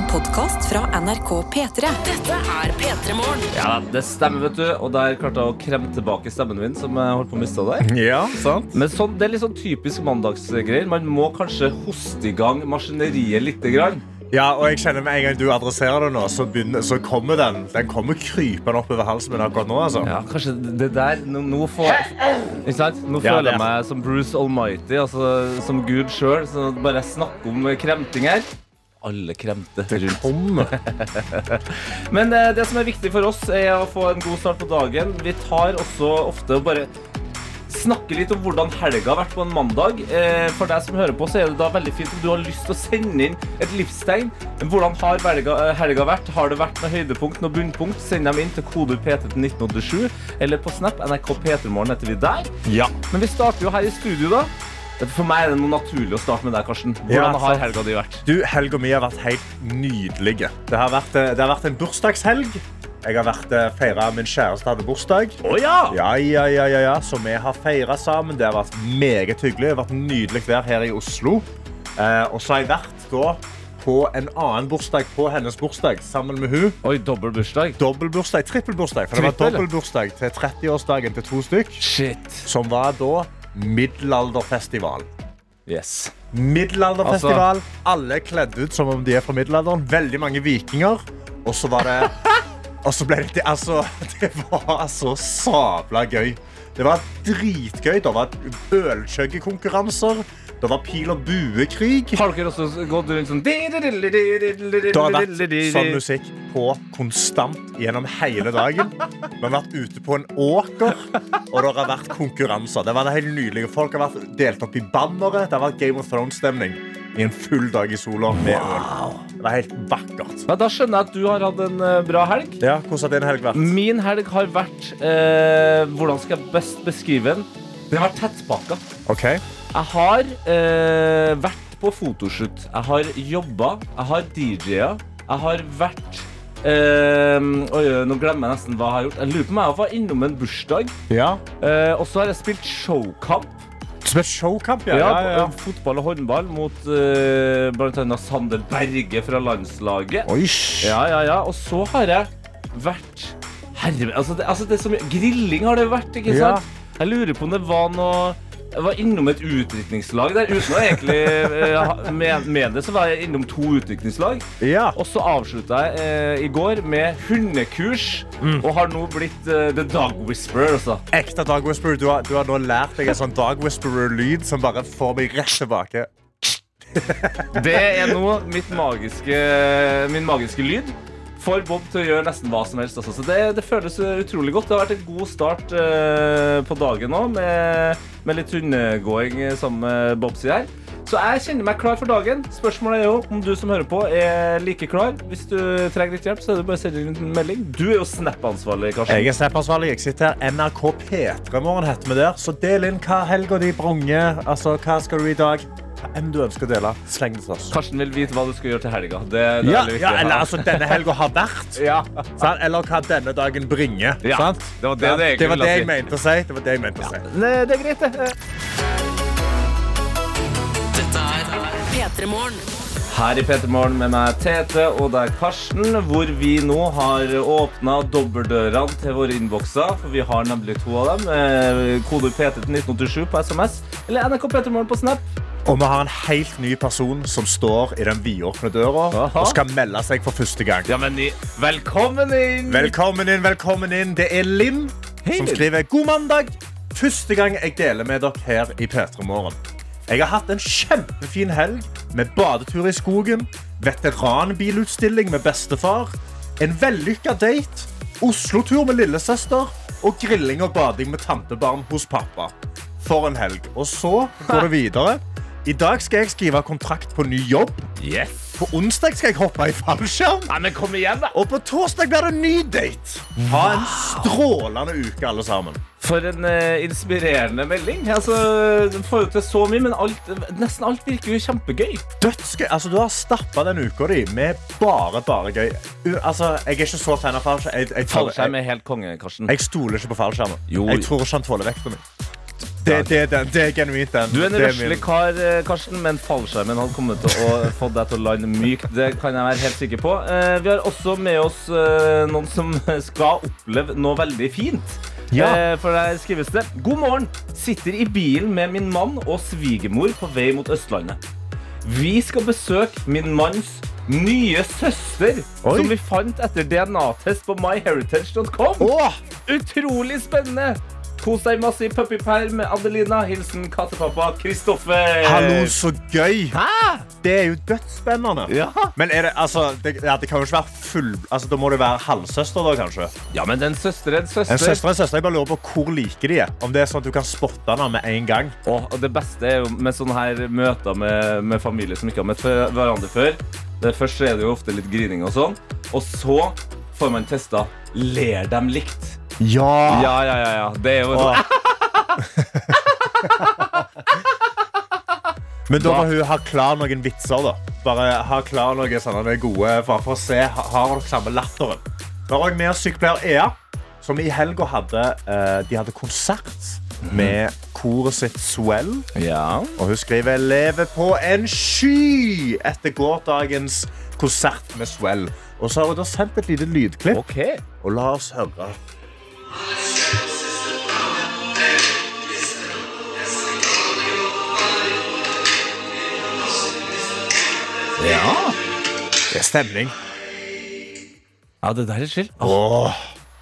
En podkast fra NRK P3. Dette er P3 Morgen. Ja, det stemmer, vet du. Og der klarte jeg å kremme tilbake stemmen min, som jeg holdt på å miste der. Ja, sant? Men sånn, det er litt sånn typisk mandagsgreier. Man må kanskje hoste i gang maskineriet lite grann. Ja, og jeg kjenner med en gang du adresserer det nå, så, begynner, så kommer den Den kommer krypende oppover halsen min akkurat nå. altså. Ja, kanskje det der Nå, nå får Ikke sant? Nå Ja, føler er- jeg meg som Bruce Almighty, altså som Gud sjøl. Bare snakke om kremting her. Alle kremte rundt. Men eh, det som er viktig for oss, er å få en god start på dagen. Vi tar også ofte og bare snakker litt om hvordan helga har vært på en mandag. Eh, for deg som hører på, så er det da veldig fint om du har lyst til å sende inn et livstegn. Hvordan har helga, eh, helga vært? Har det vært noe høydepunkt, noe bunnpunkt? Send dem inn til kode PT til 1987, eller på Snap. NRK P3morgen heter vi der. Ja. Men vi starter jo her i studio, da. For meg er det noe naturlig å starte med deg, Karsten. Ja, Hvordan har sant. helga di vært? Du, Helga mi har vært helt nydelig. Det har vært, eh, det har vært en bursdagshelg. Jeg har vært eh, feira min kjæreste hadde bursdag. Oh, ja! Ja, ja, ja, ja, ja. Så vi har feira sammen. Det har vært meget hyggelig. Det har vært nydelig vær her i Oslo. Eh, og så har jeg vært da på en annen bursdag på hennes bursdag sammen med hun. Oi, dobbel bursdag. Dobbeltbursdag, trippelbursdag. For det var Trippel? dobbeltbursdag til 30-årsdagen til to stykk. Shit. Som var da middelalderfestival. Yes. Middelalderfestival. Alle er kledd ut som om de er fra middelalderen. Veldig mange vikinger. Og så var det Og så ble det Altså, det var så sabla gøy. Det var dritgøy. Det var ølchuggekonkurranser. Det var pil og buekrig. Har dere også gått rundt sånn Det har vært sånn musikk på konstant gjennom hele dagen. Vi har vært ute på en åker, og det har vært konkurranser. Det var det helt nydelige. Folk har vært delt opp i bannere. Det har vært Game of Thrones-stemning i en full dag i sola med øl. Det var helt vakkert. Ja, da skjønner jeg at du har hatt en eh, bra helg. Ja, Hvordan har din helg vært? Min helg har vært eh, Hvordan skal jeg best beskrive den? Den har vært tettpakka. Ok. Jeg har eh, vært på fotoshoot. Jeg har jobba. Jeg har DJ-a. Jeg har vært eh, Oi, nå glemmer jeg nesten hva jeg har gjort. Jeg lurer på om jeg var innom en bursdag. Ja. Eh, og så har jeg spilt showkamp. Som et showkamp, ja. Ja, ja, ja. på- Fotball og håndball mot eh, bl.a. Sander Berge fra landslaget. Oi. Ja, ja, ja. Og så har jeg vært Herre, altså det, altså det er så mye Grilling har det vært, ikke Ja. sant? Jeg lurer på om det var noe Jeg var innom et utdrikningslag der. Uten å egentlig eh, med, med det, så var jeg innom to utdrikningslag. Ja. Og så avslutta jeg eh, i går med hundekurs, Mm. og har nå blitt eh, The Dog Whisperer. Også. Ekte dog whisperer. Du har, du har nå lært deg en sånn dog whisperer-lyd som bare får meg rett tilbake. Det er nå mitt magiske, min magiske lyd. Får Bob til å gjøre nesten hva som helst. Altså. Så det, det føles utrolig godt. Det har vært en god start uh, på dagen òg, med, med litt hundegåing, som Bob sier her. Så jeg kjenner meg klar for dagen. Spørsmålet er jo om du som hører på, er like klar. Hvis du trenger litt hjelp, så er det bare å sende inn en melding. Du er jo Snap-ansvarlig, Karsten. Jeg er Snap-ansvarlig. Jeg sitter her. NRK P3morgen heter vi der. Så del inn hva helga di bronger. Altså, hva skal du i dag? Hva enn du ønsker å dele, sleng det til oss. Karsten vil vite hva du skal gjøre til helga. Det, det er Ja, ja, eller altså denne helga har vært. ja. Sant? Eller hva denne dagen bringer. Ja, sant? det var det det det var det jeg mente å si. Det var det jeg mente å si. Ne, det er greit, det. Dette er P3 Morgen. Her i P3 Morgen med meg Tete og deg Karsten, hvor vi nå har åpna dobbeltdørene til våre innbokser. For vi har nemlig to av dem. Eh, Kode PT til 1987 på SMS eller NRK P3 Morgen på Snap. Og vi har en helt ny person som står i den vidåpne døra Aha. og skal melde seg for første gang. Ja, men velkommen inn! Velkommen inn, velkommen inn. Det er Linn hey. som skriver God mandag. Første gang jeg deler med dere her i P3 Morgen. Jeg har hatt en kjempefin helg med badetur i skogen, veteranbilutstilling med bestefar, en vellykka date, Oslo-tur med lillesøster og grilling og bading med tantebarn hos pappa. For en helg. Og så går det videre. I dag skal jeg skrive kontrakt på ny jobb. Yes. På onsdag skal jeg hoppe i fallskjerm. Ja, men kom igjen, da! Og på torsdag blir det ny date. Ha en strålende uke, alle sammen. For en eh, inspirerende melding. Altså, får jo til så mye, men alt, nesten alt virker jo kjempegøy. Dødsgøy. Altså, du har stappa den uka di med bare, bare gøy. U altså, jeg er ikke så fan av fallskjerm. Jeg, jeg, Fallskjerm jeg, er helt konge, Karsten. jeg stoler ikke på fallskjermen. Jo. Jeg tror ikke han tåler vekta mi. Det, det, det, det er genuint den. Du er en røslig kar, eh, Karsten, men fallskjermen hadde kommet til å få deg til å lande mykt. Det kan jeg være helt sikker på. Eh, Vi har også med oss eh, noen som skal oppleve noe veldig fint. Ja. For der skrives det God morgen. Sitter i bilen med min mann og svigermor på vei mot Østlandet. Vi skal besøke min manns nye søster, Oi. som vi fant etter DNA-test på myheritage.com. Utrolig spennende! Kos deg masse i puppyperm. Adelina. Hilsen kattepappa Kristoffer. hallo, så gøy. Hæ? Det er jo dødsspennende. Ja. Men det, altså, det, ja, det kan jo ikke være full Altså, Da må det være halvsøster, da, kanskje? ja, men en søster er en søster. En søster er en søster. Jeg bare lurer på hvor like de er. Om det er sånn at du kan spotte henne med en gang. Åh, og det beste er jo med sånne her møter med, med familie som ikke har møtt hverandre før. Det Først er det jo ofte litt grining og sånn. Og så får man testa ler dem likt. Ja. Ja, ja, ja. ja. Det er jo. Men da må hun ha klar noen vitser, da. Bare ha klar noen sånne gode for, for å se ha- har dere samme latteren. Vi har jeg med oss sykepleier Ea, som i helga hadde, eh, de hadde konsert med koret sitt Swell. Ja. Og hun skriver 'lever på en sky' etter gårsdagens konsert med Swell. Og så har hun da sendt et lite lydklipp, OK. og la oss høre. Ja. Det er stemning. ja, det der er chill. Åh,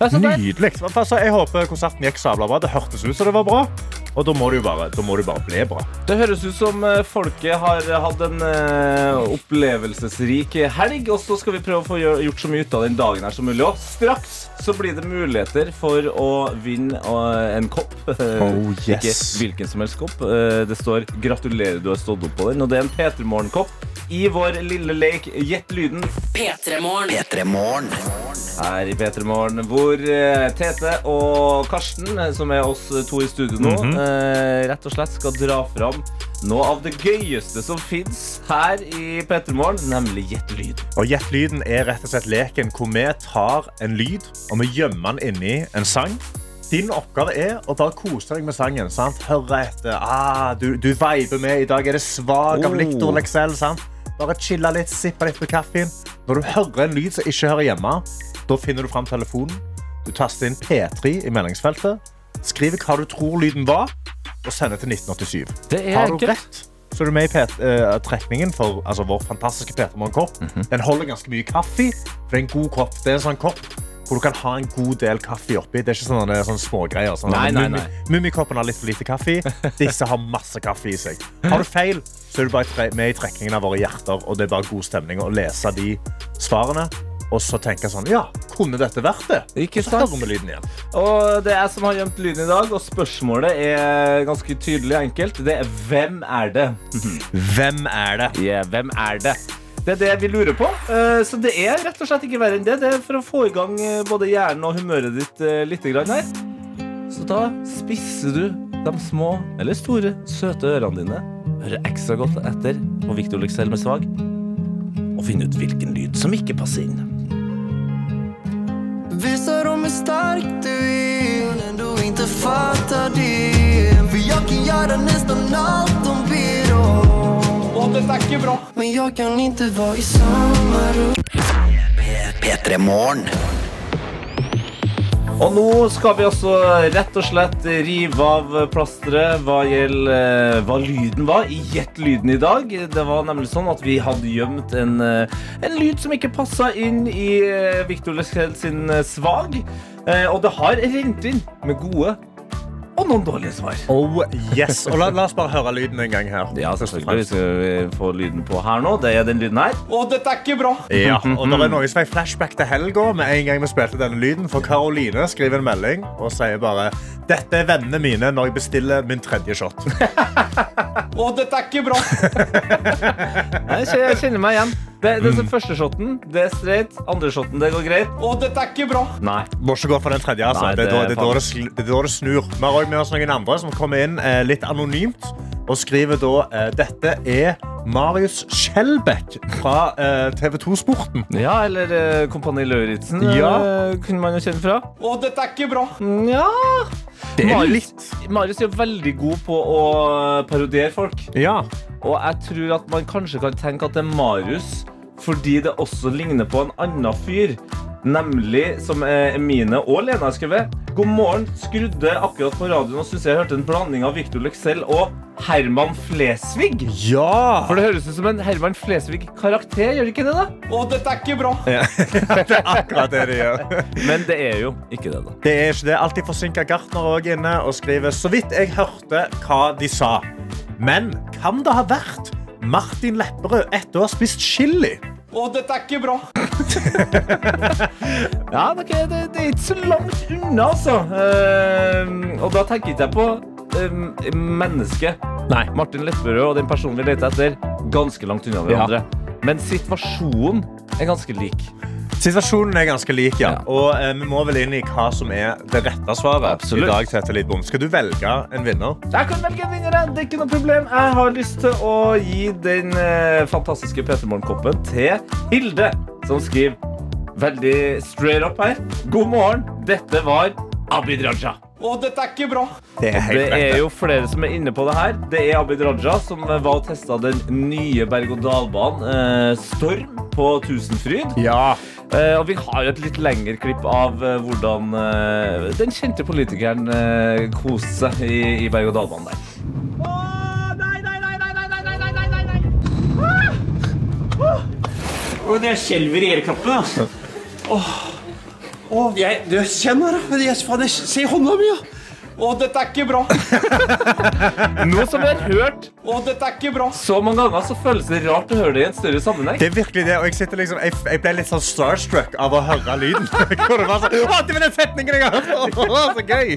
nydelig. Altså, jeg håper konserten gikk sabla bra. Det hørtes ut som det var bra. Og da må du bare, da må du bare bli bra. Det høres ut som eh, folket har hatt en uh, opplevelsesrik helg. Og så skal vi prøve å få gjort så mye ut av den dagen her som mulig. Og straks så blir det muligheter for å vinne eh, en kopp. Oh, yes. Ikke hvilken som helst kopp. Eh, det står 'Gratulerer, du har stått opp på den'. Og det er en P3 Morgen-kopp i vår lille lek Gjett lyden P3 Morgen. her i P3 Morgen, hvor eh, Tete og Karsten, eh, som er oss to i studio nå, Mhm. eh, rett og slett skal dra fram noe av det gøyeste som fins her i P3 Morgen, nemlig Gjett lyd. Og Gjett lyden er rett og slett leken hvor vi tar en lyd og vi gjemmer den inni en sang. Din oppgave er å bare kose deg med sangen. Sant? Høre etter. Ah, du, du viber med. I dag er det svak av Oh. Lictor Lexell. Sant? Bare chille litt, sippe litt på kaffen. Når du hører en lyd som ikke hører hjemme, da finner du fram telefonen. Du taster inn P3 i meldingsfeltet. Skriver hva du tror lyden var, og send det til 1987. Det Har du rett, så er du med i eh, trekningen for altså, vår fantastiske Peter Morgen-kopp. -hmm. Den holder ganske mye kaffe. For det er en god kopp. Det er en sånn kopp hvor du kan ha en god del kaffe oppi. Det er ikke sånne, sånne smågreier. Sånn, Nei, nei, nei. Mummikoppen har litt for lite kaffe. Disse har masse kaffe i seg. Har du feil, så er du bare med i trekningen av våre hjerter, og det er bare god stemning å lese de svarene. Og så tenke sånn Ja, kunne dette vært det? Ikke Så hører vi lyden igjen. Og det er jeg som har gjemt lyden i dag, og spørsmålet er ganske tydelig og enkelt. Det er hvem er det? Hvem er det? Ja, hvem er det? Det er det vi lurer på. Eh, Så det er rett og slett ikke verre enn det. Det er for å få i gang eh, både hjernen og humøret ditt eh, litt her. Så da spisser du de små eller store, søte ørene dine. Hører ekstra godt etter på Victor Lexell med svag. Og finner ut hvilken lyd som ikke passer inn. Visa dem hur stark du är men ändå inte fattar det För jag kan göra nästan allt de ber om Og dette er ikke bra. Men jag kan inte vara i samma rum Og nå skal vi også rett og slett rive av plasteret hva gjelder eh, hva lyden var Gjett lyden i dag. Det var nemlig sånn at vi hadde gjemt en, eh, en lyd som ikke passa inn i eh, Victor Leskjell sin svag. Og det har rent inn med gode og noen dårlige svar. Oh yes. Og la, la oss bare høre lyden en gang her. Ja, selvfølgelig. Vi skal vi få lyden på her nå. Det er den lyden her. Og dette er ikke bra! Ja, og det er noe som er flashback til helga med en gang vi spilte denne lyden. For Karoline skriver en melding og sier bare Dette er vennene mine når jeg bestiller min tredje shot. Og dette er ikke bra! jeg kjenner meg igjen. Det, det er den første shoten, det er straight, Andre shoten, det går greit. Å, dette er ikke bra! Nei. Må ikke gå for den tredje. altså. Nei, det, det er det, er da det, det er da det snur. Vi har også med oss noen andre som kommer inn eh, litt anonymt. og skriver da eh, dette er Marius Skjelbæk fra eh, TV 2 Sporten. Ja, eller eh, Kompani Lauritzen Ja. eh, kunne man jo kjenne fra. Å, dette er ikke bra! Ja. Det er litt Marius er veldig god på å parodiere folk. Ja. Og jeg tror at man kanskje kan tenke at det er Marius fordi det også ligner på en annen fyr. Nemlig som Emine og Lena har skrevet. God morgen. Skrudde akkurat på radioen og syntes jeg hørte en blanding av Victor Lexell og Herman Flesvig. Ja! For det høres ut som en Herman Flesvig-karakter, gjør det ikke det? da? Å, dette er ikke bra! det er akkurat det de gjør. Men det er jo ikke det, da. Det er ikke det. Alltid forsinka Gartner òg inne og skriver så vidt jeg hørte hva de sa. Men kan det ha vært Martin Lepperød etter å ha spist chili? Å, dette er ikke bra! Ja, det, ikke- det, det er ikke så langt unna, altså. Uh, og da tenker ikke jeg på uh, mennesket. Nei. Martin Lepperød og den personen vi leter etter, ganske langt unna hverandre. Men situasjonen er ganske lik. Situasjonen er ganske lik, ja. Ja. Og eh, vi må vel inn i hva som er det rette svaret. Absolutt. i dag, Tete Lidbom. Skal du velge en vinner? Jeg kan velge en vinner. jeg. Det er ikke noe problem. Jeg har lyst til å gi den eh, fantastiske Peter Morgen-koppen til Hilde, som skriver veldig straight up her. God morgen. Dette var Abid Raja. Å, dette er ikke bra! Det er Det er jo flere som er inne på det her. Det er Abid Raja som var og testa den nye berg-og-dal-banen eh, Storm på Tusenfryd. Ja. Eh, og vi har jo et litt lengre klipp av eh, hvordan eh, den kjente politikeren eh, koste seg i, i berg-og-dal-banen der. Å, det skjelver i hele kroppen, altså. Åh. Åh, jeg, du kjenner det. da. se hånda mi, ja. Å, dette er ikke bra. Nå som vi har hørt Å, dette er ikke bra. så mange ganger, så føles det rart å høre det i en større sammenheng. Det er virkelig det, og jeg, sitter liksom, jeg, jeg ble litt sånn starstruck av å høre lyden. Hvor det var sånn, Å, det var den setningen jeg har hørt! Å, så gøy!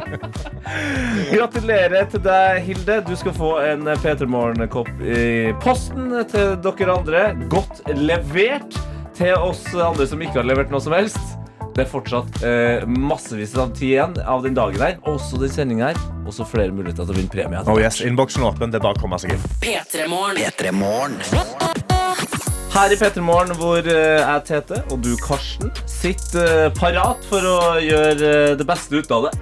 Gratulerer til deg, Hilde. Du skal få en P3 Morgen-kopp i posten til dere andre. Godt levert til oss andre som ikke har levert noe som helst. Det er fortsatt eh, massevis av tid igjen av den dagen her. Også den sendinga her. Også flere muligheter til å vinne premie. Oh yes, Innboksen åpen. Det er bare å komme seg inn. P3morgen. Her i P3 Morgen, hvor eh, jeg, Tete, og du, Karsten, sitter eh, parat for å gjøre eh, det beste ut av det.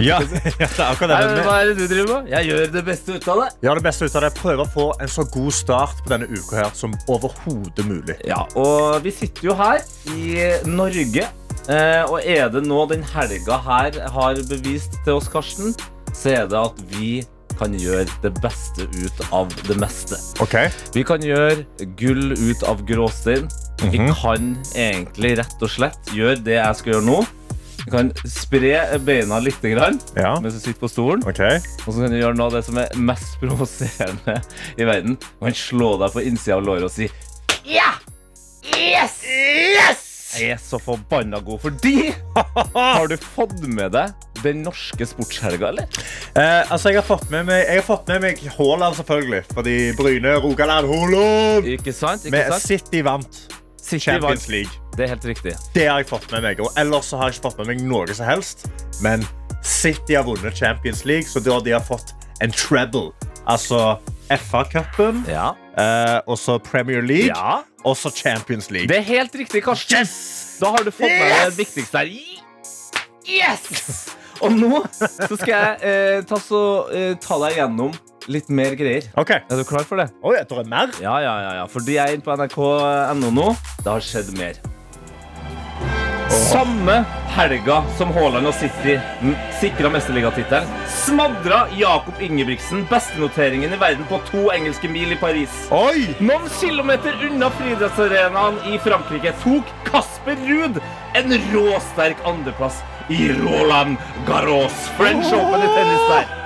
Ja, ja, det er akkurat det. Men Hva er det du driver med? Jeg gjør det beste ut av det. Gjør det beste ut av det. Prøver å få en så god start på denne uka her som overhodet mulig. Ja, og vi sitter jo her i Norge. Eh, og er det nå den helga her har bevist til oss, Karsten, så er det at vi kan gjøre det beste ut av det meste. Ok? Vi kan gjøre gull ut av gråstein. Vi kan egentlig rett og slett gjøre det jeg skal gjøre nå. Vi kan spre beina litt grann, Ja. mens du sitter på stolen. Ok. Og så kan du gjøre noe av det som er mest provoserende i verden. Du kan slå deg på innsida av låret og si Ja! Yes! Yes! Er så forbanna god, fordi Har du fått med deg den norske sportshelga, eller? Eh, altså, jeg har fått med meg, jeg har fått med meg Haaland, selvfølgelig. Fordi Bryne, Rogaland, Haaland! Ikke sant? Ikke Med sant? City vant City Champions vant. League. Det er helt riktig. Det har jeg fått med meg. Og ellers så har jeg ikke fått med meg noe som helst. Men City har vunnet Champions League, så da de har fått en treble. Altså FA-cupen, Ja. eh, og så Premier League, ja. og så Champions League. Det er helt riktig, Karsten. Da har du fått med deg det viktigste her. Yes! Og nå så skal jeg eh, ta, så, eh, ta deg gjennom litt mer greier. OK. Er du klar for det? Oi, det er mer? Ja, ja, ja, ja. Fordi jeg er inne på nrk.no nå. Det har skjedd mer. Samme helga som Haaland og City sikra mesterligatittelen, smadra Jakob Ingebrigtsen bestenoteringen i verden på to engelske mil i Paris. Oi! Noen kilometer unna friidrettsarenaen i Frankrike tok Kasper Ruud en råsterk andreplass i Roland Garros French Open i tennis der.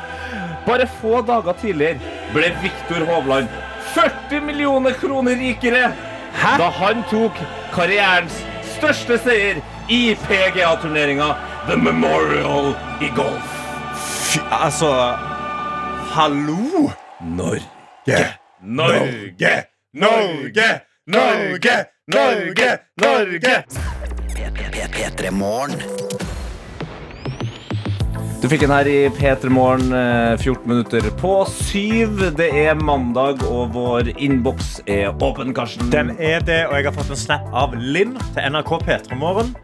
Bare få dager tidligere ble Viktor Hovland 40 millioner kroner rikere da han tok karrierens største seier i PGA-turneringa The Memorial i golf. Fy, altså Hallo! Norge. Norge. Norge! Norge! Norge! Norge! Du fikk den her i P3 Morgen, eh, 14 minutter på syv. Det er mandag, og vår innboks er åpen, Karsten. Den er det, og jeg har fått en snap av Linn til NRK P3 Morgen.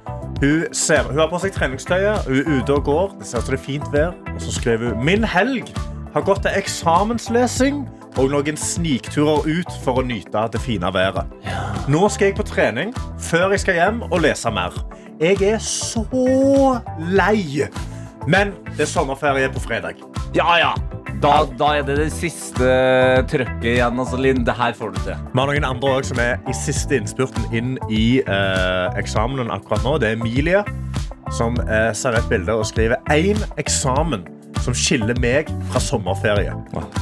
Hun, ser, hun har på seg treningstøyet, hun er ute og går. Det ser ut som det er fint vær. Og så skriver hun Min helg har gått til eksamenslesing og noen snikturer ut for å nyte det fine været. Nå skal jeg på trening før jeg skal hjem og lese mer. Jeg er så lei. Men det er sommerferie på fredag. Ja, ja. Da, da er det det siste trøkket igjen. Altså, Linn, det her får du til. Vi har noen andre også som er i siste innspurten inn i eh, eksamenen akkurat nå. Det er Emilie som eh, ser et bilde og skriver én eksamen som skiller meg fra sommerferie.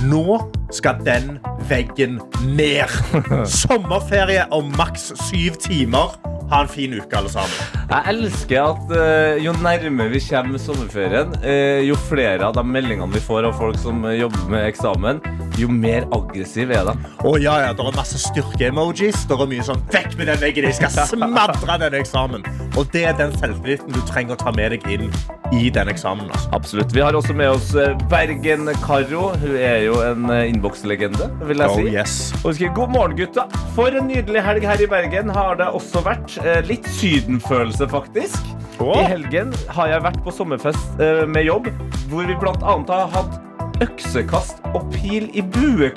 Nå skal den veggen ned. Sommerferie om maks syv timer. Ha en fin uke, alle sammen. Jeg elsker at uh, jo nærmere vi kommer sommerferien, uh, jo flere av de meldingene vi får av folk som eh, jobber med eksamen, jo mer aggressiv er de. Oh, ja, ja, Det er masse styrke-emojis. Det er mye sånn Vekk med den veggen! Jeg skal smadre den eksamen! Og det er den selvtilliten du trenger å ta med deg inn i den eksamen. Altså. Absolutt. Vi har også med oss eh, Bergen-Karo. Hun er jo en eh, innbokslegende, vil jeg Oh, yes. Og vi God morgen, gutta. For en nydelig helg her i Bergen har det også vært. Eh, Litt sydenfølelse, faktisk. Oh. I helgen har jeg vært på sommerfest med jobb, hvor vi annet har hatt øksekast og pil, i bue,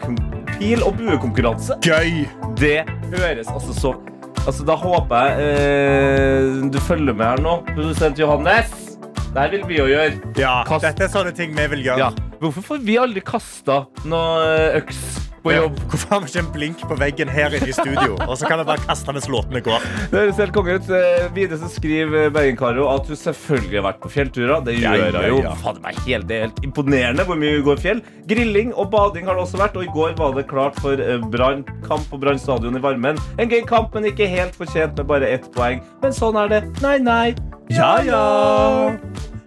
pil og buekonkurranse. Gøy! Det høres altså så Altså, Da håper jeg eh, du følger med her nå, produsent Johannes. Der vil vi jo gjøre. Ja, Kast- Dette er sånne ting vi vil gjøre. Ja. Hvorfor får vi aldri kasta noe eh, øks på jobb? Hvorfor har vi ikke en blink på veggen her inne i studio? Og så kan vi bare kaste mens låtene går. Det høres helt konge ut. Eh, Videre så skriver Bergen-Karo at hun selvfølgelig har vært på fjellturer. Det Ja, gjør ja, jo. ja. Fader meg helt, det er helt imponerende hvor mye hun går fjell. Grilling og bading har det også vært, og i går var det klart for eh, Brann. Kamp på Brann stadion i varmen. En gøy kamp, men ikke helt fortjent med bare ett poeng. Men sånn er det. Nei, nei. Ja, ja.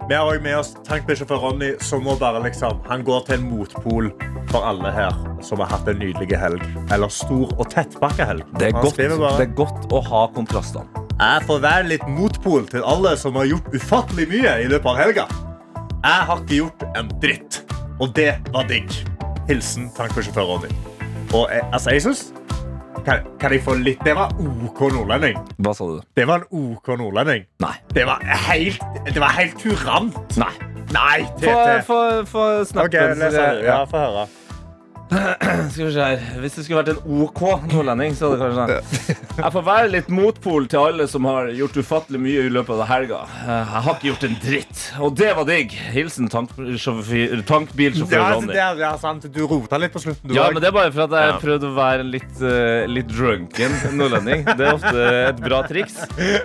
Vi har også med oss tankbilsjåfør Ronny, som må bare liksom Han går til en motpol for alle her som har hatt en nydelig helg. Eller stor og tettpakka helg. Det er, godt, det er godt å ha kontrastene. Jeg får være litt motpol til alle som har gjort ufattelig mye i løpet av helga. Jeg har ikke gjort en dritt. Og det var digg. Hilsen tankbilsjåfør Ronny. Og jeg, altså, jeg synes kan, kan jeg få litt Det var OK nordlending. Hva sa du? Det var en OK nordlending. Nei. Det var helt, det var helt kurant. Nei. Nei, Tete. få, snappen. Ok, så les jeg- den. Ja, få høre. Skal vi se her. Hvis det skulle vært en OK nordlending, så hadde det kanskje sånn. Jeg får være litt motpol til alle som har gjort ufattelig mye i løpet av helga. Jeg har ikke gjort en dritt. Og det var digg. Hilsen tankbilsjåfør tank altså, Ronny. det er, det er sant. Du rota litt på slutten, du Ja, men det er bare for at jeg Ja. prøvde å være en litt, uh, litt drunken nordlending. Det er ofte et bra triks.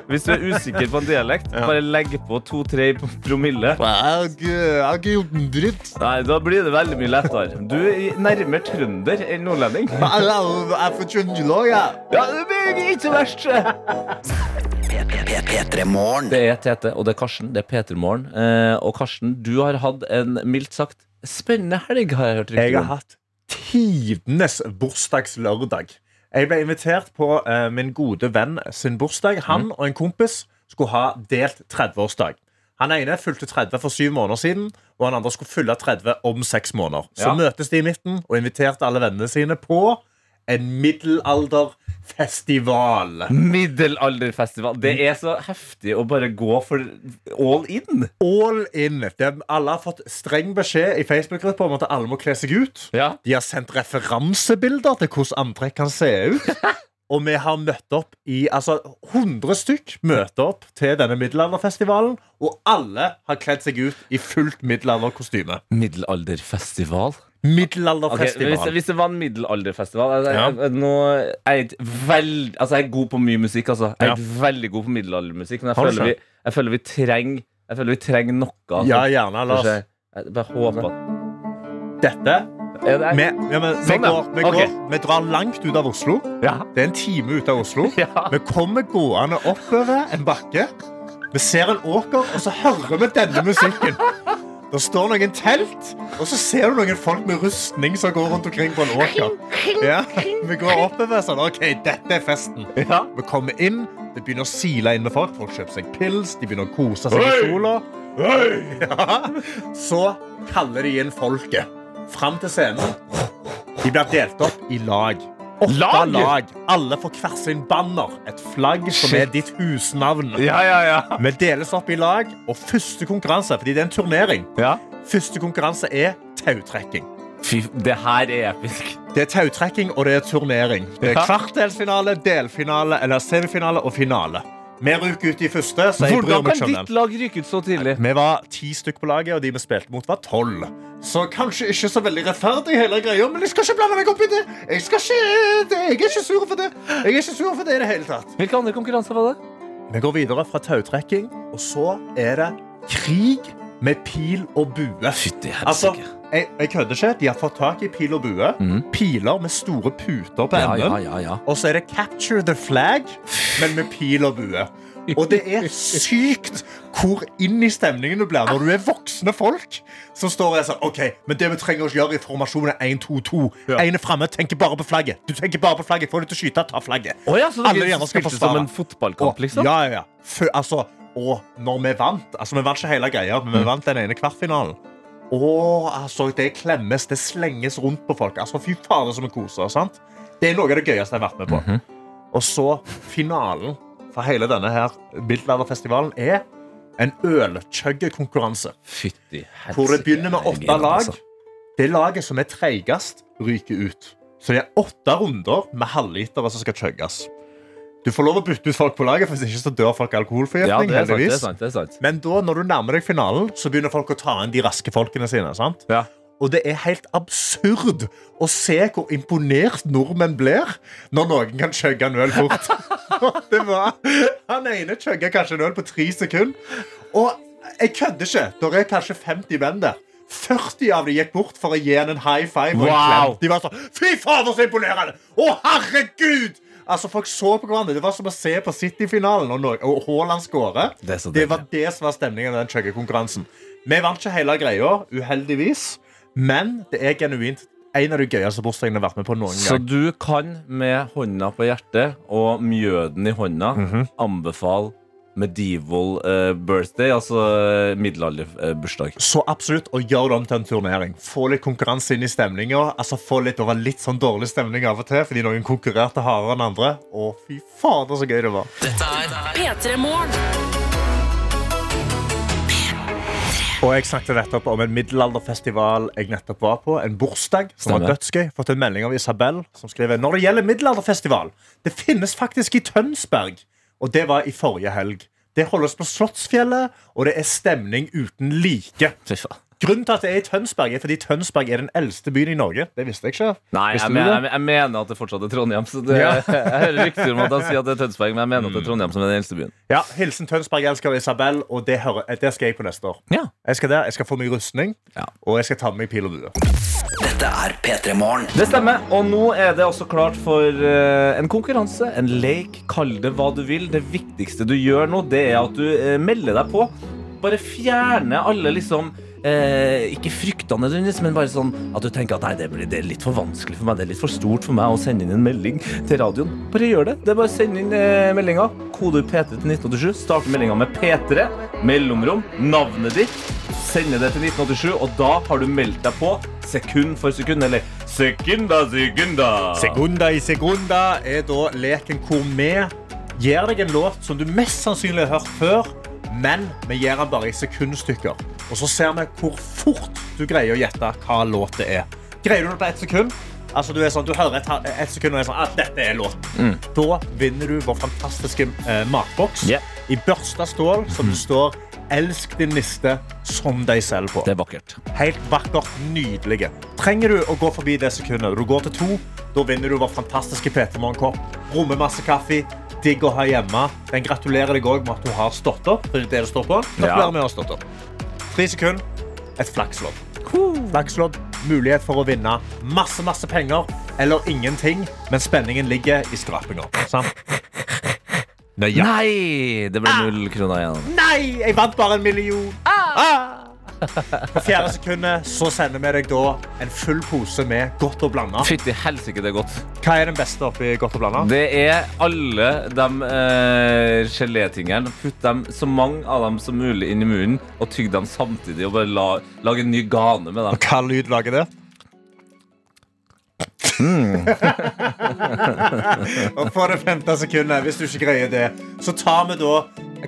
Hvis du er usikker på en dialekt, bare legg på to-tre promille. Jeg har ikke gjort en dritt. Nei, Da blir det veldig mye lettere. Du er nærmere trønder enn nordlending. Jeg er fra Trøndelag, jeg. Ja, det blir ikke så verst. Det er Tete, og det er Karsten. Det er Peter Morgen. Eh, og Karsten, du har hatt en mildt sagt spennende helg, har jeg hørt Jeg har hatt tidenes bursdagslørdag. Jeg ble invitert på eh, min gode venn sin bursdag. Han og en kompis skulle ha delt 30-årsdag. Han ene fylte 30 for syv måneder siden, og han andre skulle fylle 30 om seks måneder. Så Ja. møtes de i midten og inviterte alle vennene sine på en middelalderfestival. Middelalderfestival. Det er så heftig å bare gå for all in. All in. De, alle har fått streng beskjed i Facebook-gruppa om at alle må kle seg ut. Ja. De har sendt referansebilder til hvordan antrekk kan se ut. Og vi har møtt opp i altså 100 stykk møter opp til denne middelalderfestivalen. Og alle har kledd seg ut i fullt middelalderkostyme. Middelalderfestival? Middelalderfestival. hvis, hvis det var en middelalderfestival altså, Ja. jeg, nå, jeg, er veld, altså, jeg er god på mye musikk. Altså. Jeg er Ja. veldig god på middelaldermusikk, men jeg føler, vi, jeg føler vi trenger Jeg føler vi trenger noe. Altså. Ja, gjerne. La oss bare håper at Dette det, vi, ja, men, Sånn, går, vi, går, vi drar langt ut av Oslo. ja. Det er en time ut av Oslo. Ja. Vi kommer gående oppover en bakke. Vi ser en åker, og så hører vi denne musikken. Det står noen telt, og så ser du noen folk med rustning som går rundt omkring på en åker. Ja, Vi går oppover sånn. OK, dette er festen. Ja. Vi kommer inn, det begynner å sile inn med folk. Folk kjøper seg pils, de begynner å kose seg i sola. Ja. Så kaller de inn folket fram til scenen. De blir delt opp i lag. Åtte Lag? lag. Alle får hver sin banner. Et flagg som Shit. er ditt husnavn. Ja, ja, ja. Vi deles opp i lag, og første konkurranse fordi det er en turnering ja. Første konkurranse er tautrekking. Fy, det her er episk. Det er tautrekking, og det er turnering. Det er kvartdelsfinale, delfinale eller semifinale og finale. Vi ryker ut i første, så jeg Hvordan kan ditt lag ryke ut så tidlig? Vi var ti stykk på laget, og de vi spilte mot, var tolv. Så kanskje ikke så veldig rettferdig, hele greia, men jeg skal ikke blande meg opp i det. Jeg, skal ikke, det, jeg er ikke sur for det. Jeg er ikke sur for det i det hele tatt. Hvilke andre konkurranser var det? Vi går videre fra tautrekking, og så er det krig med pil og bue. Fytti Altså, jeg, jeg kødder ikke. De har fått tak i pil og bue. Piler med store puter på Ja, enden. ja, ja, ja. Og så er det capture the flag, men med pil og bue. Og det er sykt hvor inn i stemningen du blir når du er voksne folk som står og er sånn OK, men det vi trenger å gjøre i formasjonen er 1-2-2. Én er framme, tenker bare på flagget. Du tenker bare på flagget. Får du til å skyte, ta flagget. Oh, ja, så Alle dere gjerne skal forsvare. som en fotballkamp, liksom? Ja, ja, ja. Fø- altså, og når vi vant Altså, vi vant ikke hele greia, men vi vant den ene kvartfinalen. Og altså, det klemmes, det slenges rundt på folk. Altså, Fy fader, som vi koser oss. sant? Det er noe av det gøyeste jeg har vært med på. Og så finalen for hele denne her Middelalderfestivalen er en ølkjøggekonkurranse. Hvor det begynner med åtte lag. altså. Det laget som er treigest, ryker ut. Så det er åtte runder med halvlitere som skal chugges. Du får lov å bytte ut folk på laget, for hvis ikke så dør folk av Ja, alkoholforgiftning. det er sant. Det er sant, det er sant. Men da, når du nærmer deg finalen, så begynner folk å ta inn de raske folkene sine. sant? Ja. Og det er helt absurd å se hvor imponert nordmenn blir når noen kan chugge en øl fort. det var, Han ene chugga kanskje en øl på tre sekunder. Og jeg kødder ikke. Det er kanskje 50 menn der. 40 av dem gikk bort for å gi henne en high five Wow. De var sånn Fy fader, så imponerende! Å, herregud! Altså, Folk så på hverandre. Det var som å se på City-finalen og, og Haaland skåre. Det Det var det som var stemningen i den chuggekonkurransen. Vi vant ikke hele greia, uheldigvis. Men det er genuint en av de gøyeste bursdagene jeg har vært med på noen gang. Så du kan med hånda på hjertet og mjøden i hånda Mhm. anbefale medieval uh, birthday, altså uh, middelalderbursdag. Så absolutt å gjøre det om til en turnering. Få litt konkurranse inn i stemninga. Altså, få litt over litt sånn dårlig stemning av og til fordi noen konkurrerte hardere enn andre. Å, fy fader, så gøy det var. Dette er P3 Morgen. Og jeg snakket nettopp om en middelalderfestival jeg nettopp var på. En bursdag som var dødsgøy. Fått en melding av Isabel som skriver Når det gjelder middelalderfestival, det finnes faktisk i Tønsberg. Og det var i forrige helg. Det holdes på Slottsfjellet, og det er stemning uten like. Grunnen til at det er i Tønsberg, er fordi Tønsberg er den eldste byen i Norge. Det visste jeg ikke. Nei, jeg, men, jeg, jeg mener at det fortsatt er Trondheim. Så det, Ja. jeg hører rykter om at han sier at det er Tønsberg, men jeg mener at det er Trondheim som er den eldste byen. Ja, Hilsen Tønsberg-elsker Isabel, og det, hører, det skal jeg på neste år. Ja. Jeg skal der, jeg skal få meg rustning, Ja. og jeg skal ta med meg pil og bue. Dette er P3 Morgen. Det stemmer, og nå er det også klart for eh, en konkurranse, en lek. kall det hva du vil. Det viktigste du gjør nå, det er at du eh, melder deg på. Bare fjerne alle liksom eh, ikke fryktene men bare sånn at du tenker at nei, det, blir, det er litt for vanskelig for meg, det er litt for stort for meg å sende inn en melding til radioen. Bare gjør det. Det er bare å inn eh, meldinga. Kode P3 til 1987. Starte meldinga med P3, mellomrom, navnet ditt. Sende det til 1987, og da har du meldt deg på sekund for sekund, eller sekunda sekunda. Segunda i sekunda er da leken hvor vi gir deg en låt som du mest sannsynlig har hørt før, men vi gir den bare i sekundstykker. Og så ser vi hvor fort du greier å gjette hva låt det er. Greier du det på ett sekund? Altså du, er sånn, du hører et, et sekund og er sånn at dette er låten. Da vinner du vår fantastiske eh, matboks Yeah. i børsta stål som det står 'Elsk din niste som deg selv' på. Det er vakkert. Helt vakkert, nydelige. Trenger du å gå forbi det sekundet? Du går til to, da vinner du vår fantastiske P3 Morgenkopp. Rommer masse kaffe. Digg å ha hjemme. Den gratulerer deg òg med at du har stått opp. Det det det står på. Gratulerer Ja. med å ha stått opp. Tre sekunder. Et flakslodd. Flakslodd. Mulighet for å vinne masse, masse penger eller ingenting, men spenningen ligger i skrapinga. Sant? ja. Nei! Det ble null kroner igjen. Nei, jeg vant bare en million. Ah! På fjerde sekundet så sender vi deg da en full pose med godt og blanda. Fytti helsike, det er godt. Hva er den beste oppi godt og blanda? Det er alle de eh, gelétingene. Putt dem, så mange av dem som mulig inn i munnen, og tygg dem samtidig. Og bare la, lage en ny gane med dem. Og hva lyd lager det? og på det femte sekundet, hvis du ikke greier det, så tar vi da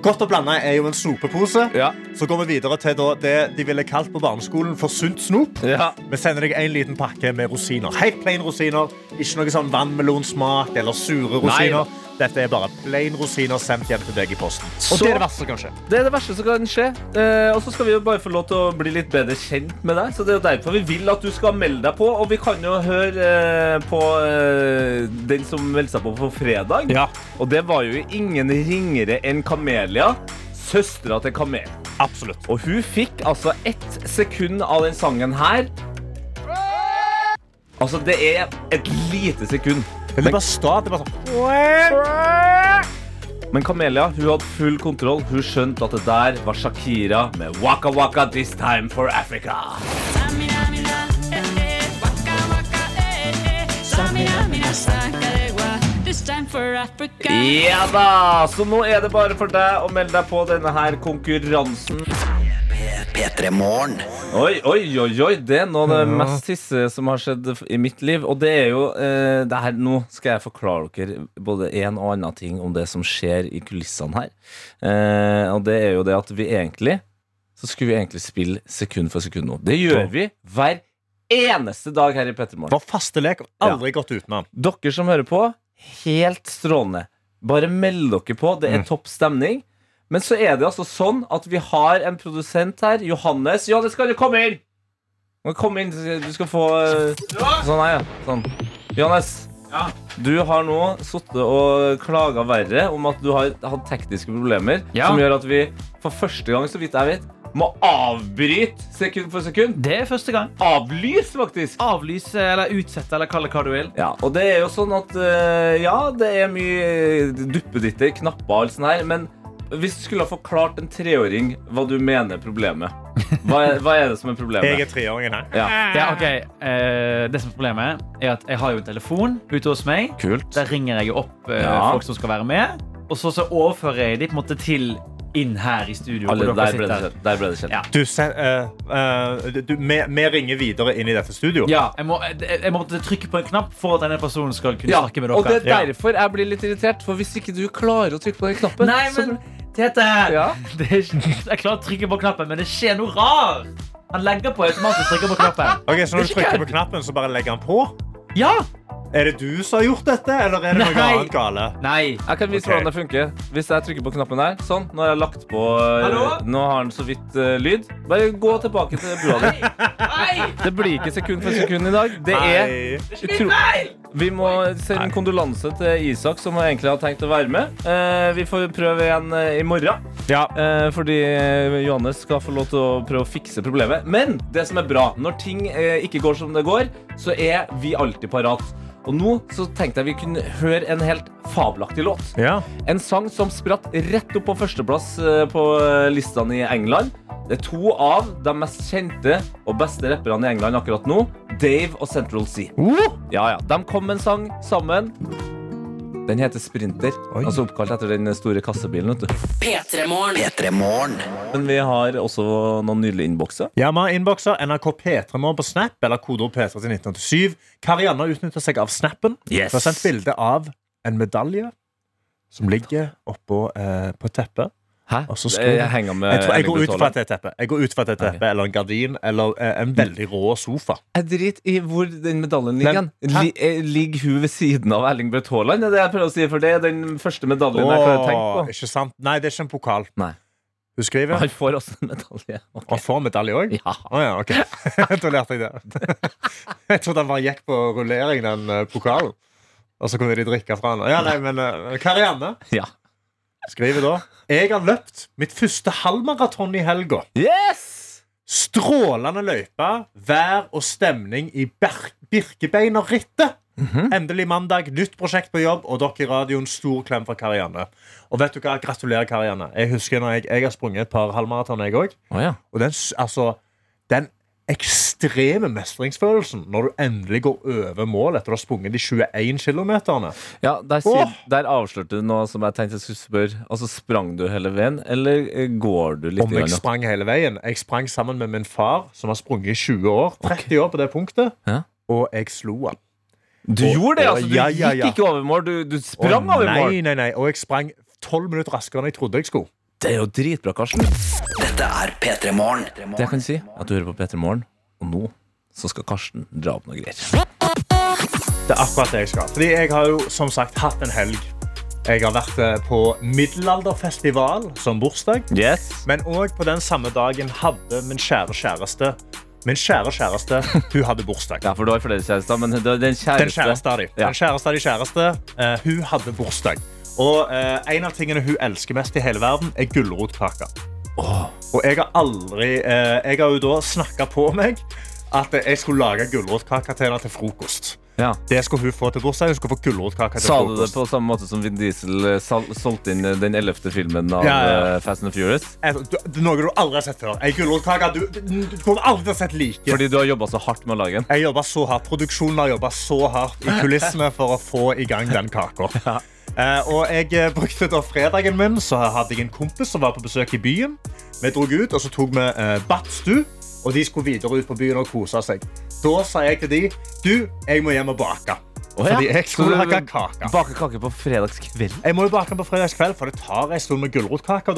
Godt å blande er jo en snopepose. Ja. Så går vi videre til det de ville kalt på barneskolen for sunt snop. Ja. Vi sender deg en liten pakke med rosiner. Helt plain rosiner. Ikke noe sånn vannmelonsmak eller sure rosiner. Dette er bare plain rosiner sendt hjem til deg i posten. Og Så- det er det verste som kan skje. Det er det verste som kan skje. Eh, og så skal vi jo bare få lov til å bli litt bedre kjent med deg. Så det er jo derfor vi vil at du skal melde deg på. Og vi kan jo høre eh, på eh, den som meldte seg på på fredag. Ja, Og det var jo ingen ringere enn Kamelia. Søstera til Kamel. absolutt. Og hun fikk altså ett sekund av den sangen her. Altså, det er et lite sekund. Det er bare. Det er bare sånn Men Kamelia hun hadde full kontroll. Hun skjønte at det der var Shakira med Waka Waka this time for Africa. Ja da! Så nå er det bare for deg å melde deg på denne her konkurransen. P3 Morgen. Oi, oi, oi, oi. Det er noe av det mest hissige som har skjedd i mitt liv. Og det er jo eh, det her, Nå skal jeg forklare dere både en og annen ting om det som skjer i kulissene her. Eh, og det er jo det at vi egentlig Så skulle vi egentlig spille sekund for sekund nå. Det gjør vi hver eneste dag her i Pettermorgen. Vår faste lek. Aldri gått utenom. Dere som hører på, helt strålende. Bare meld dere på. Det er topp stemning. Men så er det altså sånn at vi har en produsent her, Johannes. Johannes, kan du komme inn? Kom inn, du skal få Sånn her, ja. Sånn. Johannes. Du har nå sittet og klaga verre om at du har hatt tekniske problemer Ja. som gjør at vi for første gang, så vidt jeg vet, må avbryte sekund for sekund. Det er første gang. Avlyse, faktisk. Avlyse eller utsette eller kalle hva du vil. Ja, og det er jo sånn at eh, Ja, det er mye duppeditter, knapper og alt sånt her, men hvis du skulle ha forklart en treåring hva du mener er problemet, hva er, hva er det som er problemet? Jeg er treåringen her. Ja, Ja, okay. Eh, det som er problemet, er at jeg har jo en telefon ute hos meg. kult. Der ringer jeg opp eh, Ja. folk som skal være med. Og så, så overfører jeg de på en måte til inn her i studio. hvor Alle, dere der ble det sitter. kjent. Der ble det kjent. Ja. Du, se, eh, eh, du, vi, vi ringer videre inn i dette studio. Ja, jeg, må, jeg, jeg måtte trykke på en knapp for at denne personen skal kunne Ja, snakke med og det dere. er derfor jeg blir litt irritert, for hvis ikke du klarer å trykke på den knappen Nei, så- men Tete! Ja. Det er, ikke- jeg klarer å trykke på knappen, men det skjer noe rart. Han legger på automatisk trykker på knappen. Ok, Så når du trykker på knappen, så bare legger han på? Ja! Er det du som har gjort dette, eller er det noe annet gale? Nei. Jeg kan vise okay. hvordan det funker. Hvis jeg trykker på knappen her, sånn, nå har jeg lagt på eh, Hallo? Nå har den så vidt uh, lyd. Bare gå tilbake til bua di. Det blir ikke sekund for sekund i dag. Det er utro- Vi må sende en kondolanse til Isak, som egentlig har tenkt å være med. Uh, vi får prøve igjen uh, i morgen, Ja. eh, fordi Johannes skal få lov til å prøve å fikse problemet. Men det som er bra, når ting ikke går som det går, så er vi alltid parat. Og nå så tenkte jeg vi kunne høre en helt fabelaktig låt. ja. En sang som spratt rett opp på førsteplass eh, på eh, listene i England. Det er to av de mest kjente og beste rapperne i England akkurat nå. Dave og Central Sea. Ja, ja. De kom med en sang sammen. Den heter Sprinter. Oi. Altså oppkalt etter den store kassebilen. vet du. P3 Morgen. P3 Morgen. Men vi har også noen nydelige innbokser. Ja, vi har innbokser NRK P3 Morgen på Snap eller kodeord P3 til 1987. Karianne har utnyttet seg av snappen. Yes. Hun har sendt bilde av en medalje som ligger oppå eh, på teppet. Hæ? Jeg, Jeg henger med Jeg, tror, jeg, går ut fra et teppe. Jeg går ut fra et teppe eller en gardin eller eh, en veldig rå sofa. Jeg driter i hvor den medaljen ligger. Eh, ligger hun ved siden av Erling Braut Haaland? Det er det jeg prøver å si, for det er den første medaljen jeg klarer å tenke på. ikke sant? Nei, det er ikke en pokal. Nei. Hun skriver Han får også en medalje. Okay. Han får medalje òg? Ja. Oh, ja, ok. da lærte jeg det. jeg trodde han bare gikk på rullering, den eh, pokalen. Og så kunne de drikke fra den. Ja, nei, men uh, Karianne Ja. skriver da Jeg har løpt mitt første halvmaraton i helga. Yes! Strålende løype, vær og stemning i Birkebeinerrittet. Endelig mandag, nytt prosjekt på jobb, og dere i radioen, stor klem fra Karianne. Og vet du hva, Gratulerer, Karianne. Jeg husker når jeg, jeg har sprunget et par halvmaraton, jeg òg. Oh, ja. Og den, altså, den ekstreme mestringsfølelsen når du endelig går over mål etter å ha sprunget de 21 kilometerne. Ja, der, sier, der avslørte du noe som jeg tenkte jeg skulle spørre. Altså, Sprang du hele veien, eller eh, går du litt? Om jeg sprang hele veien. Jeg sprang sammen med min far, som har sprunget i 20 år. 30 år på det punktet. Ja. Og jeg slo han. Du og, gjorde det, altså! Du ja, ja, gikk ikke over mål, du, du sprang over over nei, mål! Nei, nei, Og jeg sprang 12 minutter raskere enn jeg trodde jeg skulle. Det er jo dritbra, Karsten. Dette er P3 Morgen. Det jeg kan si, at du hører på P3 Morgen, og nå så skal Karsten dra opp noe greier. Det er akkurat det jeg skal. Fordi jeg har jo som sagt hatt en helg. Jeg har vært eh, på middelalderfestival som bursdag. Yes. Men òg på den samme dagen hadde min kjære kjæreste Min kjære kjæreste, hun hadde bursdag. Ja, for du har flere kjærester, men det er den Den kjæreste kjæreste av de. Den kjæreste av de kjæreste, uh, hun hadde bursdag. Og uh, en av tingene hun elsker mest i hele verden, er gulrotkake. Og jeg har aldri eh, Jeg har jo da snakka på meg at jeg skulle lage gulrotkaker til henne til frokost. Ja. Det skulle hun få til bursdag. Hun skulle få gulrotkake til Sa du det frokost. på samme måte som Vin Diesel sol solgte inn eh, den ellevte filmen av Ja, ja. eh, Fast and Furious? Jeg- du- noe du aldri har sett før. Ei gulrotkake du, du, du kommer aldri til å sett like. Fordi du har jobba så hardt med å lage den? Jeg jobba så hardt. Produksjonen har jobba så hardt i kulissene for å få i gang den kaka. Eh, og jeg eh, brukte da fredagen min, så hadde jeg en kompis som var på besøk i byen. Vi dro ut, og så tok vi eh, badstue, og de skulle videre ut på byen og kose seg. Da sa jeg til de, du, jeg må hjem og bake. Fordi jeg skulle bake kake. Bake kake på fredagskveld? Jeg må jo bake den på fredagskveld, for det tar en stund med gulrotkaker.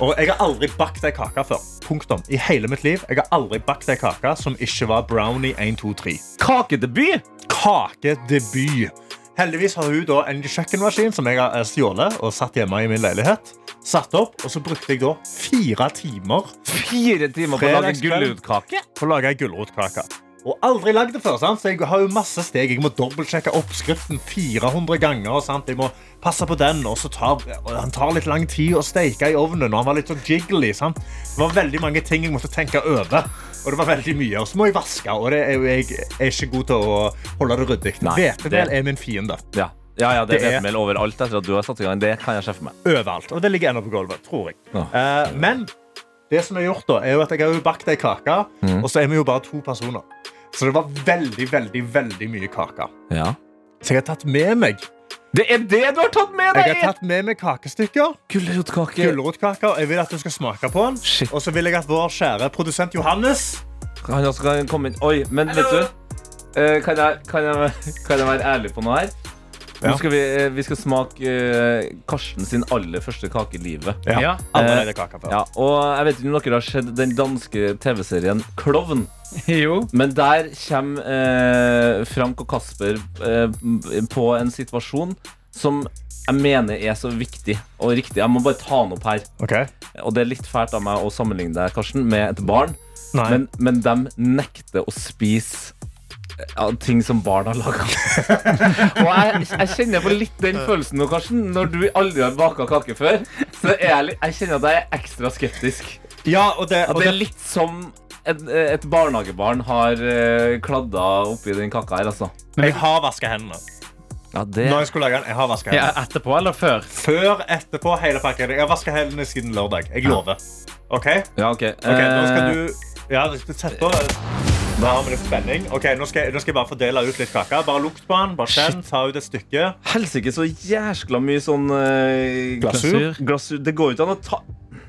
Og jeg har aldri bakt ei kake før. Punktum. I hele mitt liv. Jeg har aldri bakt ei kake som ikke var brownie 1, 2, 3. Kakedebut! Kakedebut. Heldigvis har hun da en kjøkkenmaskin som jeg har eh, stjålet og satt hjemme i min leilighet. Satt opp, og så brukte jeg da fire timer Fire timer på å lage gulrotkake? på å lage gulrotkake. Og aldri lagd det før, sant? så jeg har jo masse steg. Jeg må dobbeltsjekke oppskriften 400 ganger. Sant? Jeg må passe på den, og så tar han tar litt lang tid å steke i ovnen. Og han var litt sånn jiggly. Sant? Det var veldig mange ting jeg måtte tenke over. Og det var veldig mye. Og så må jeg vaske, og det er jo, jeg er ikke god til å holde det ryddig. Hvetemel er min fiende. Ja. Ja, ja, det, Det er- hvetemel mel overalt etter at du har satt i gang. Det kan jeg sjefe meg. Overalt. Og det ligger ennå på gulvet, tror jeg. Oh. Eh, men det som er gjort da, er jo at jeg har jo bakt ei kake, mm. og så er vi jo bare to personer. Så det var veldig, veldig, veldig mye kake. Ja. Så jeg har tatt med meg Det er det du har tatt med deg? Jeg har tatt med meg kakestykker. Gulrotkake. Gulrotkaker. Jeg vil at du skal smake på den. Shit. Og så vil jeg at vår kjære produsent Johannes Han også kan komme inn. Oi, men vet du eh, kan, jeg, kan, jeg, kan jeg være ærlig på noe her? Nå skal vi, eh, vi skal smake eh, Karsten sin aller første kake i livet. Ja. Alle lagde kake på. Ja, og jeg vet ikke om dere har sett den danske TV-serien Klovn. Jo. Men der kommer eh, Frank og Kasper eh, på en situasjon som jeg mener er så viktig og riktig. Jeg må bare ta den opp her. Ok. Og det er litt fælt av meg å sammenligne deg, Karsten, med et barn. Men, men de nekter å spise ja, ting som barn har laga. og jeg, jeg kjenner på litt den følelsen nå, Karsten. Når du aldri har baka kake før, så er jeg, jeg kjenner at jeg er ekstra skeptisk. Ja, og det, At og det er litt som et, et barnehagebarn har uh, kladda oppi den kaka her, altså. jeg har vaska hendene. Ja, det Når jeg skulle lage den, jeg har vasket Ja, etterpå eller før? Før, etterpå, hele pakken. Jeg har vaska hendene siden lørdag. Jeg lover. OK? Ja, OK. okay Nå skal Eh, du Ja, sett på Da har vi litt spenning. Ok, nå skal, jeg, nå skal jeg bare fordele ut litt kake. Bare lukt på den. Bare kjenn. Ta ut et stykke. Helsike, så jæskla mye sånn eh, Glasur? glasur. Det går jo ikke an å ta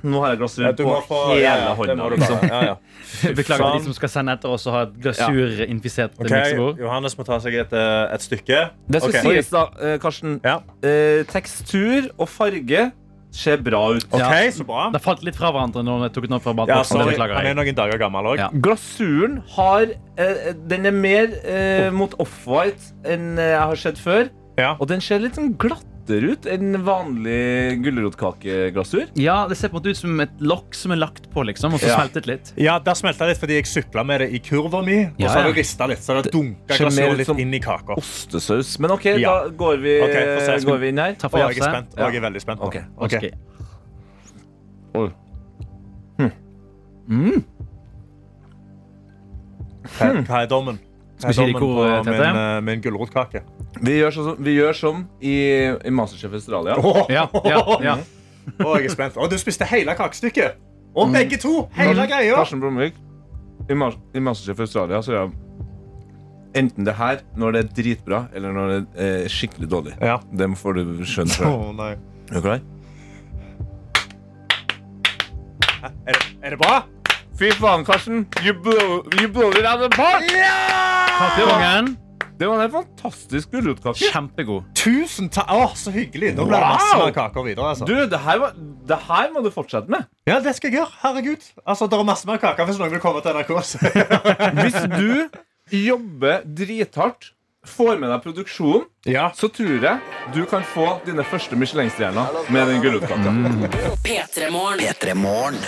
Nå har jeg glasur Ja, på få- hele ja, ja, hånda. Liksom. Ja, ja. Beklager til Sånn. de som skal sende etter oss og ha et glasurinfisert Ok, miksebord. Johannes må ta seg et, eh, et stykke. Det skal okay. sies, da, eh, Karsten. Ja. Eh, tekstur og farge ser bra ut. Okay, Ja. så bra. Det falt litt fra hverandre når jeg tok den opp fra Ja, sorry. Han er noen dager gammel òg. Ja. Glasuren har eh, Den er mer eh, mot off-white enn eh, jeg har sett før. Ja. Og den ser litt sånn glattere ut enn vanlig gulrotkakeglasur. Ja, det ser på en måte ut som et lokk som er lagt på, liksom, og så Ja. smeltet litt. Ja, Der smelta litt fordi jeg sykla med det i kurva mi. Og Ja, så har det rista litt, så det dunka ser glasur litt inn i kaka. Ostesaus. Men OK, Ja. da går vi, okay, se. Skal- går vi inn her. Ta for jeg er spent. Og jeg er veldig spent. Okay. Okay. det. Hm. Mm. Hva, hva er dommen? Skal vi ikke det i Med eh, min gulrotkake? Vi sånn, vi gjør som i, i Masterchef Australia. Ja, ja, ja. Å, jeg er spent. Oh, du spiste hele kakestykket! Og begge to! Hele greia! Karsten Bromvik, i, Mas i Masterchef Australia så er det enten det her når det er dritbra, eller når det er skikkelig dårlig. Ja. Det får du skjønne selv. nei. Er du klar? Er, det, er det bra? Fy faen, Karsten. You blow, you blow it out of the park! Kakekongen. Det var en fantastisk gulrotkake. Kjempegod. Tusen takk. Å, så hyggelig. Nå blir det Wow! masse mer kaker videre. Altså. Du, det her, var, det her må du fortsette med. Ja, det skal jeg gjøre. Herregud. Altså, Det er masse mer kaker hvis noen vil komme til NRK. så- Hvis du jobber drithardt, får med deg produksjonen, ja. så tror jeg du kan få dine første Michelin-stjerner med den gulrotkaka. P3morgen. P3 Morgen.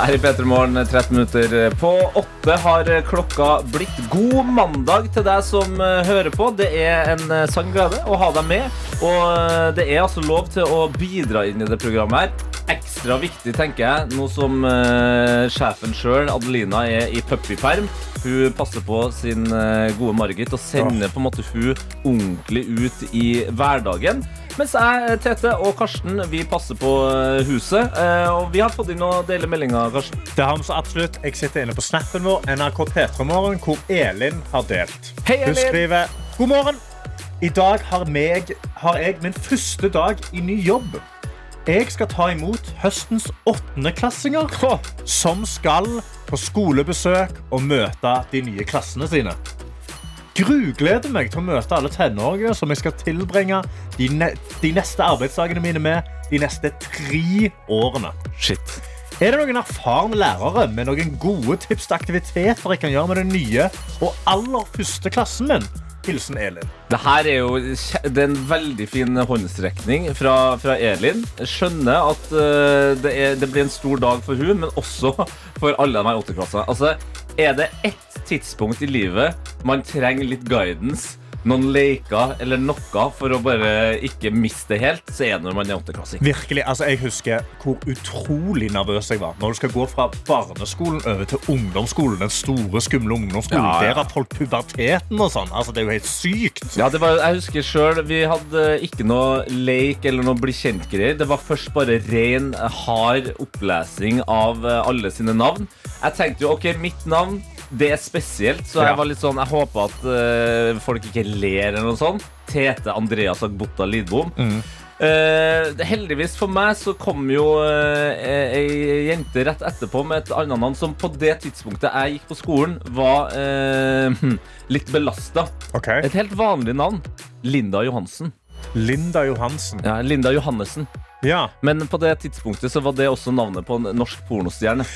Her i P3 Morgen, 13 minutter på åtte, har klokka blitt god mandag til deg som eh, hører på. Det er en eh, sann glede å ha deg med. Og eh, det er altså lov til å bidra inn i det programmet her. Ekstra viktig, tenker jeg, nå som eh, sjefen sjøl, Adelina, er i puppyperm. Hun passer på sin eh, gode Margit og sender på en måte hun ordentlig ut i hverdagen. Mens jeg, Tete og Karsten vi passer på eh, huset. Eh, Og vi har fått inn noen deilige meldinger, Karsten. Det har vi så absolutt. Jeg sitter inne på snappen vår, NRK P3morgen, hvor Elin har delt. Hei, Hun skriver God morgen. I dag har, meg, har jeg min første dag i ny jobb. Jeg skal ta imot høstens åttendeklassinger som skal på skolebesøk og møte de nye klassene sine. Grugleder meg til å møte alle tenåringer som jeg skal tilbringe de, ne de neste arbeidsdagene mine med de neste tre årene. Shit. Er det noen erfarne lærere med noen gode tips til aktiviteter jeg kan gjøre med den nye og aller første klassen min? Hilsen Elin. Det her er jo det er en veldig fin håndstrekning fra, fra Elin. Jeg skjønner at uh, det, er, det blir en stor dag for hun, men også for alle de her åtteklassene. Altså, er det ett tidspunkt i livet man trenger litt guidance, noen leker eller noe for å bare ikke miste det helt, så er det når man er åtteklassing. Virkelig, altså Jeg husker hvor utrolig nervøs jeg var når du skal gå fra barneskolen over til ungdomsskolen. Den store, skumle ungdomsskolen. Ja, ja. Der har folk puberteten og sånn. Altså, Det er jo helt sykt. Ja, det var, jeg husker selv, Vi hadde ikke noe leik eller noe bli kjent-greier. Det var først bare ren, hard opplesing av eh, alle sine navn. Jeg tenkte jo, ok, mitt navn det er spesielt, så jeg var litt sånn, jeg håper at uh, folk ikke ler eller noe sånt. Tete Andreas Agbotta Lidbom. Mm. Uh, heldigvis for meg så kom jo uh, ei jente rett etterpå med et annet navn som på det tidspunktet jeg gikk på skolen, var uh, litt belasta. Okay. Et helt vanlig navn. Linda Johansen. Linda Johansen. Ja, Linda Johannessen. Ja, Men på det tidspunktet så var det også navnet på en norsk pornostjerne.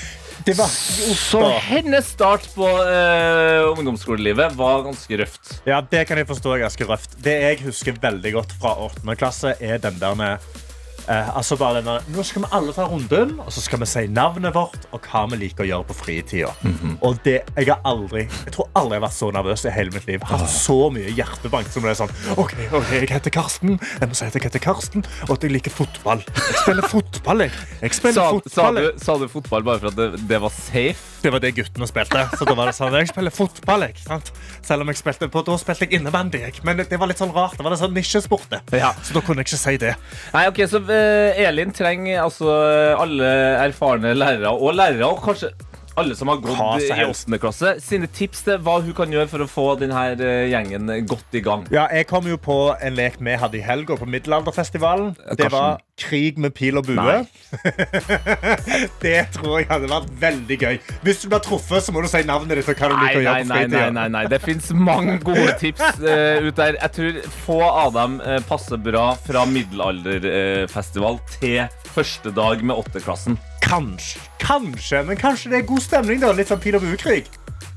Det var Så hennes start på uh, ungdomsskolelivet var ganske røft. Ja, det kan jeg forstå er ganske røft. Det jeg husker veldig godt fra 8. klasse, er den der med eh, altså bare denne, Nå skal vi alle ta runden, og så skal vi si navnet vårt og hva vi liker å gjøre på fritida. Og det, jeg har aldri Jeg tror aldri jeg har vært så nervøs i hele mitt liv. Jeg Hatt så mye hjertebank som det er sånn OK, ok, jeg heter Karsten. Jeg må si at jeg heter Karsten, og at jeg liker fotball. Jeg spiller fotball, jeg. Jeg spiller Sa, sa, du, sa du fotball bare for at det, det var safe? Det var det guttene spilte. Så da var det sånn, jeg spiller fotball, jeg. Sant? Selv om jeg spilte på, da spilte jeg innebandy. Men det, det var litt sånn rart. Det var litt sånn nisjesport. det. Ja. Så da kunne jeg ikke si det. Nei, ok, så uh, Elin trenger altså alle erfarne lærere, og lærere, og kanskje alle som har gått i åttende klasse, sine tips til hva hun kan gjøre for å få denne gjengen godt i gang. Ja, Jeg kom jo på en lek vi hadde i helga på Middelalderfestivalen. Det var krig med pil og bue. Det tror jeg hadde vært veldig gøy. Hvis du blir truffet, så må du si navnet ditt og hva du Nei, liker å nei, gjøre på nei, nei, nei, nei. Det fins mange gode tips uh, ut der. Jeg tror få av dem uh, passer bra fra middelalderfestival til første dag med åtteklassen. Kanskje, kanskje, men kanskje det er god stemning. da Litt sånn pil og bue-krig.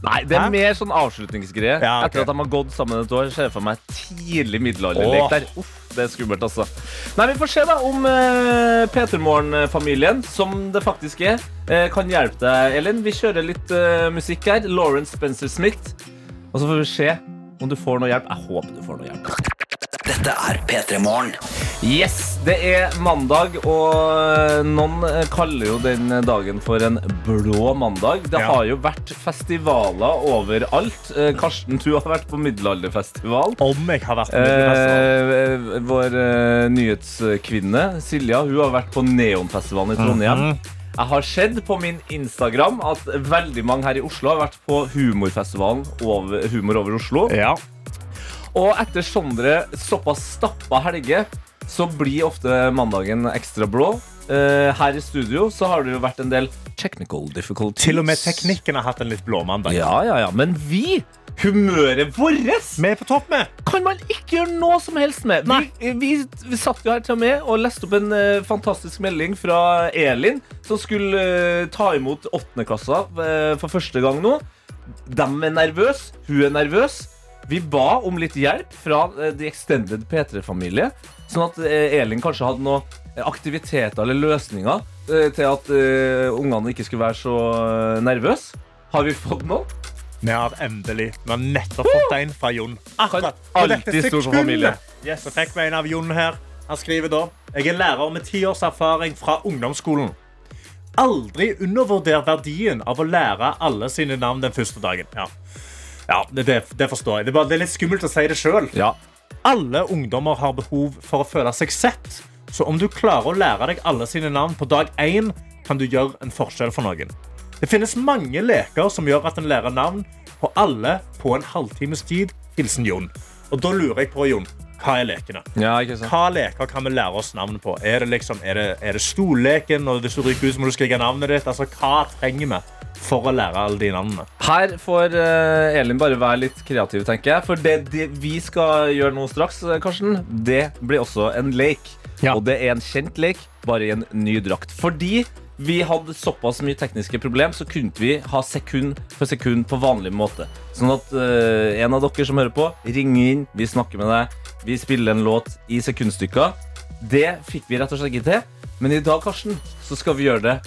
Nei, det er Hæ? mer sånn avslutningsgreie. Ja, okay. Etter at de har gått sammen et år, ser jeg for meg tidlig middelalderlek der. Uff, det er skummelt, altså. Nei, Vi får se da om uh, P3 Morgen-familien, som det faktisk er, uh, kan hjelpe deg, Elin. Vi kjører litt uh, musikk her. Lawrence Spencer Smith. Og så får vi se om du får noe hjelp. Jeg håper du får noe hjelp. Dette er P3 Morgen. Yes, det er mandag, og noen kaller jo den dagen for en blå mandag. Det har jo vært festivaler overalt. Eh, Karsten, du har vært på middelalderfestival. Om jeg har vært på middelalderfestival. Eh, vår eh, nyhetskvinne Silja hun har vært på Neonfestivalen i Trondheim. Jeg har sett på min Instagram at veldig mange her i Oslo har vært på humorfestivalen over, Humor over Oslo. Ja. Og etter Sondre såpass stappa helger, så blir ofte mandagen ekstra blå. Eh, her i studio så har det jo vært en del technical difficulties. Til og med teknikken har hatt en litt blå mandag. Ja, ja, ja. Men vi, humøret vårt, Vi er på topp med. kan man ikke gjøre noe som helst med. Vi, vi, vi satt jo her til og med og leste opp en eh, fantastisk melding fra Elin, som skulle eh, ta imot åttendeklasser uh, for første gang nå. De er nervøse, hun er nervøs. Vi ba om litt hjelp fra eh, The Extended P3-familie, sånn at eh, Elin kanskje hadde noen aktiviteter eller løsninger eh, til at uh, ungene ikke skulle være så eh, nervøse. Har vi fått noe? Vi har endelig Vi har nettopp fått en fra Jon. Akkurat på dette sekundet. Yes, så fikk vi en av Jon her. Han skriver da Jeg er lærer med ti års erfaring fra ungdomsskolen. Aldri undervurder verdien av å lære alle sine navn den første dagen. Ja, ja det, det, det forstår jeg. Det er, bare, det er litt skummelt å si det sjøl. Ja. Alle ungdommer har behov for å føle seg sett. Så om du klarer å lære deg alle sine navn på dag én, kan du gjøre en forskjell for noen. Det finnes mange leker som gjør at en lærer navn på alle på en halvtimes tid. Hilsen Jon. Og da lurer jeg på, Jon, hva er lekene? ja? Hva leker kan vi lære oss navn på? Er det, liksom, er det, er det stolleken, og hvis du ryker ut, så må du skrive navnet ditt? Altså, hva trenger vi for å lære alle de navnene? Her får eh, Elin bare være litt kreativ, tenker jeg. For det, det vi skal gjøre nå straks, eh, Karsten, det blir også en lek. Ja. Og det er en kjent lek, bare i en ny drakt. Fordi vi hadde såpass mye tekniske problem, så kunne vi ha sekund for sekund på vanlig måte. Sånn at uh, en av dere som hører på, ringer inn, vi snakker med deg, vi spiller en låt i sekundstykker. Det fikk vi rett og slett ikke til. Men i dag, Karsten, så skal vi gjøre det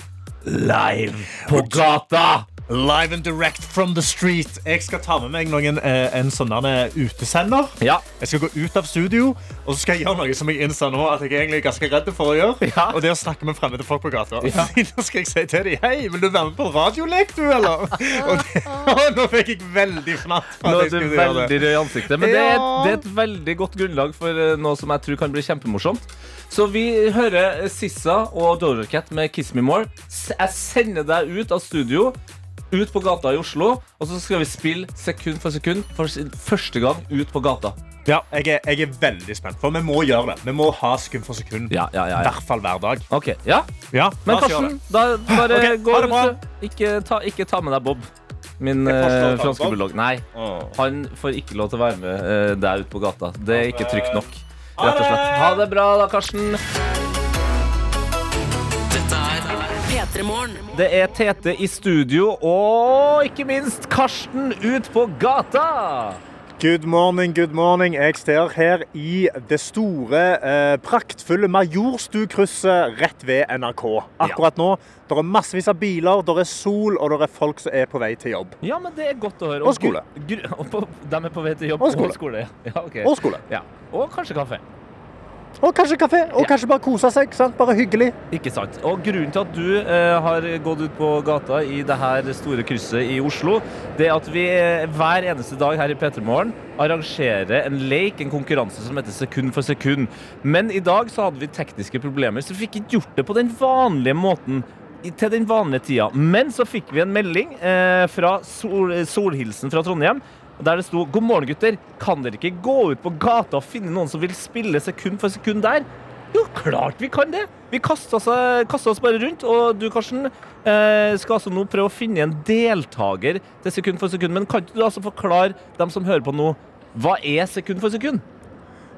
live på gata! Live and direct from the street. Jeg skal ta med meg noen, eh, en sånn der utesender. Ja. Jeg skal gå ut av studio, og så skal jeg gjøre noe som jeg innser nå at jeg er egentlig ganske redd for å gjøre. Ja. Og det å snakke med fremmede folk på gata. Nå skal jeg si til dem Hei, vil du være med på radiolek, du, eller? Og det, og nå fikk jeg veldig fnatt. Nå er du veldig rød i ansiktet. Men det er, et, det er et veldig godt grunnlag for eh, noe som jeg tror kan bli kjempemorsomt. Så vi hører Sissa og Doja Cat med 'Kiss Me More'. Jeg sender deg ut av studio, ut på gata i Oslo, og så skal vi spille sekund for sekund for første gang ut på gata. Ja, jeg er, jeg er veldig spent, for vi må gjøre det. Vi må ha sekund for sekund. Ja, ja, ja, I ja. hvert fall hver dag. Ok, ja. Ja, Men Karsten, da bare okay, gå ut. Ikke ta, ikke ta med deg Bob. Min eh, franske bulldog. Nei, han får ikke lov til å være med eh, der ute på gata. Det er ikke trygt nok. Rett og slett. Ha det bra, da, Karsten. Dette P3 Morgen. Det er Tete i studio, og ikke minst Karsten ut på gata. Good morning, good morning. Jeg står her i det store, eh, praktfulle Majorstukrysset rett ved NRK. Akkurat nå det er massevis av biler, det er sol, og det er folk som er på vei til jobb. Ja, men det er godt å høre. Og skole. og på, de er på vei til jobb Og skole. og skole. Ja, okay. Og skole. Ja. og kanskje kaffe. Og kanskje kafé, og Ja. kanskje bare kose seg. sant? Bare hyggelig. Ikke sant. Og grunnen til at du eh, har gått ut på gata i det her store krysset i Oslo, det er at vi eh, hver eneste dag her i P3 Morgen arrangerer en leik, en konkurranse som heter Sekund for sekund. Men i dag så hadde vi tekniske problemer, så vi fikk ikke gjort det på den vanlige måten. Til den vanlige tida. Men så fikk vi en melding eh, fra Sol, Solhilsen fra Trondheim. Der det sto 'God morgen, gutter. Kan dere ikke gå ut på gata og finne noen som vil spille sekund for sekund der?' Jo, klart vi kan det! Vi kaster oss, oss bare rundt. Og du, Karsten, eh, skal altså nå prøve å finne en deltaker til sekund for sekund. Men kan ikke du altså forklare dem som hører på nå, hva er sekund for sekund?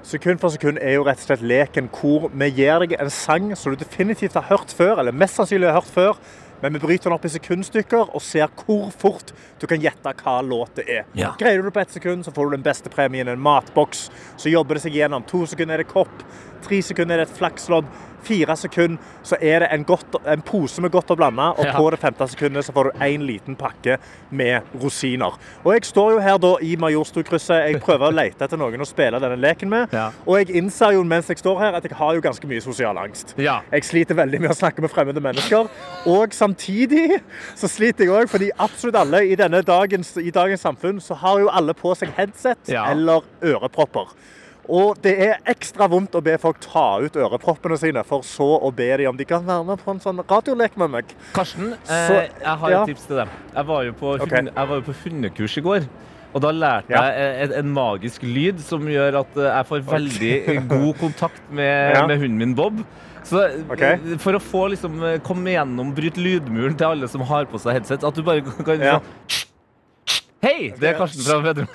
Sekund for sekund er jo rett og slett leken hvor vi gir deg en sang som du definitivt har hørt før, eller mest sannsynlig har hørt før, men vi bryter den opp i sekundstykker og ser hvor fort du kan gjette hva låt det er. Ja. Greier du det på ett sekund, så får du den beste premien, en matboks. Så jobber det seg gjennom. To sekunder er det kopp, tre sekunder er det et flakslodd, fire sekunder så er det en, godt, en pose med godt å blande, og Ja. på det femte sekundet så får du en liten pakke med rosiner. Og jeg står jo her da i Majorstukrysset. Jeg prøver å lete etter noen å spille denne leken med. Ja. Og jeg innser jo mens jeg står her at jeg har jo ganske mye sosial angst. Ja. Jeg sliter veldig med å snakke med fremmede mennesker. Og samtidig så sliter jeg òg fordi absolutt alle i, dagens, i dagens samfunn så har jo alle på seg headset eller ørepropper. Og det er ekstra vondt å be folk ta ut øreproppene sine, for så å be dem om de kan være med på en sånn radiolek med meg. Karsten, Så- eh, jeg har ja. et tips til deg. Jeg var jo på, Ok. hund, jeg var jo på hundekurs i går. Og da lærte Ja. jeg en, en magisk lyd som gjør at eh, jeg får veldig god kontakt med, Ja. med hunden min Bob. Så okay. For å få liksom eh, komme gjennom, bryte lydmuren til alle som har på seg headset, at du bare kan Ja. sånn Hei! Det er Karsten fra Vedrum.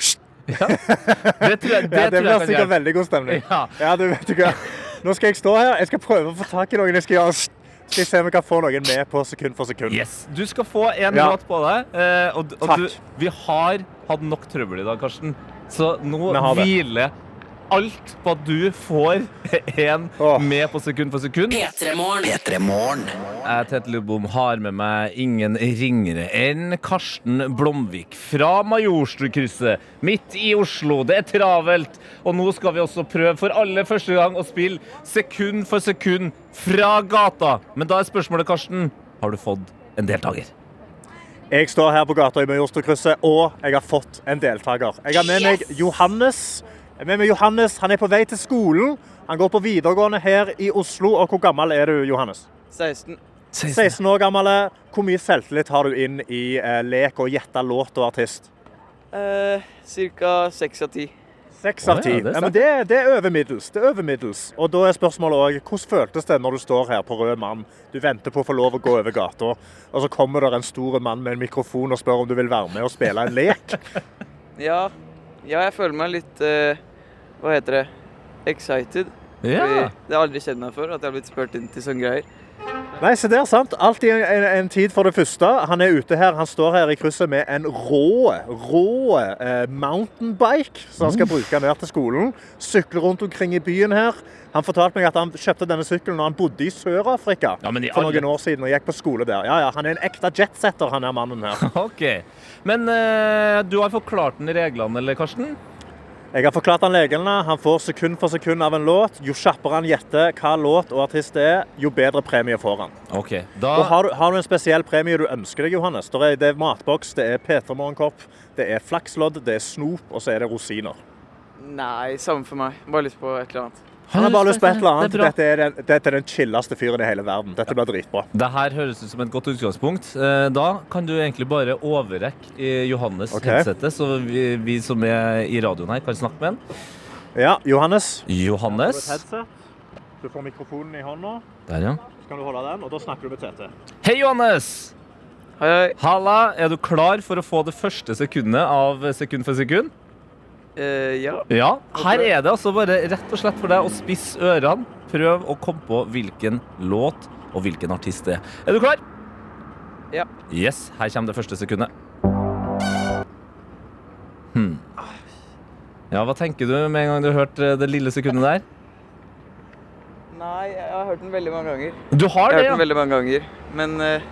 Ja. Det tror jeg, det Ja, det blir sikkert veldig god stemning. Ja. Ja, du vet ikke. Nå skal jeg stå her. Jeg skal prøve å få tak i noen. Jeg skal, skal jeg se om jeg kan få noen med på sekund for sekund. Yes. Du skal få en Ja. låt på deg. eh, Og, og Takk. du, vi har hatt nok trøbbel i dag, Karsten. Så nå hviler alt på at du får en med på sekund for sekund. P3morgen. P3 Morgen. Jeg, Tete Lidbom, har med meg ingen ringere enn Karsten Blomvik fra Majorstukrysset, midt i Oslo. Det er travelt. Og nå skal vi også prøve for aller første gang å spille sekund for sekund fra gata. Men da er spørsmålet, Karsten, har du fått en deltaker? Jeg står her på gata i Majorstukrysset, og jeg har fått en deltaker. Jeg har med meg Johannes. Jeg er med meg Johannes. Han er på vei til skolen. Han går på videregående her i Oslo. Og hvor gammel er du, Johannes? 16. 16 år gammel. Hvor mye selvtillit har du inn i eh, lek og gjette låt og artist? Eh, Cirka 6 av 10. Seks av ti. det er Ja, det, det er overmiddels. Det er over. Og da er spørsmålet òg hvordan føltes det når du står her på rød mann, du venter på å få lov å gå over gata, og så kommer der en stor mann med en mikrofon og spør om du vil være med og spille en lek? Ja, ja, jeg føler meg litt eh, Hva heter det? Excited. Fordi Ja. det har aldri skjedd meg før at jeg har blitt spurt inn til sånne greier. Nei, så det er sant. Alltid en, en, en tid for det første. Han er ute her, han står her i krysset med en rå, rå eh, mountainbike som han skal bruke ned til skolen. Sykler rundt omkring i byen her. Han fortalte meg at han kjøpte denne sykkelen når han bodde i Sør-Afrika Ja, de, for noen år siden og gikk på skole der. Ja, ja, Han er en ekte jetsetter, han her mannen her. OK. Men eh, du har forklart den reglene, eller, Karsten? Jeg har forklart han reglene. Han får sekund for sekund av en låt. Jo kjappere han gjetter hva låt og artist det er, jo bedre premie får han. OK. Da Og har du, har du en spesiell premie du ønsker deg, Johannes? Er, det er matboks, det er P3 Morgenkopp, det er flakslodd, det er snop, og så er det rosiner. Nei, samme for meg. Bare lyst på et eller annet. Han har bare lyst på et eller annet. Det er. Dette er den, dette er den chilleste fyren i hele verden. Dette blir dritbra. Det her høres ut som et godt utgangspunkt. Eh, Da kan du egentlig bare overrekke eh, Johannes okay. headsetet, så vi, vi som er i radioen her, kan snakke med han. Ja, Johannes. Johannes. Du får mikrofonen i hånda. Der, ja. Så kan du holde den, og da snakker du med Tete. Hei, Johannes! Hei, hei. Halla, er du klar for å få det første sekundet av Sekund for sekund? Eh, ja. Ja. Her er det altså bare rett og slett for deg å spisse ørene. Prøv å komme på hvilken låt og hvilken artist det er. Er du klar? Ja. Yes, her kommer det første sekundet. Hmm. Ja, hva tenker du med en gang du har hørt eh, det lille sekundet der? Nei, jeg har hørt den veldig mange ganger. Du har, Jeg har det, hørt den ja? veldig mange ganger, men eh,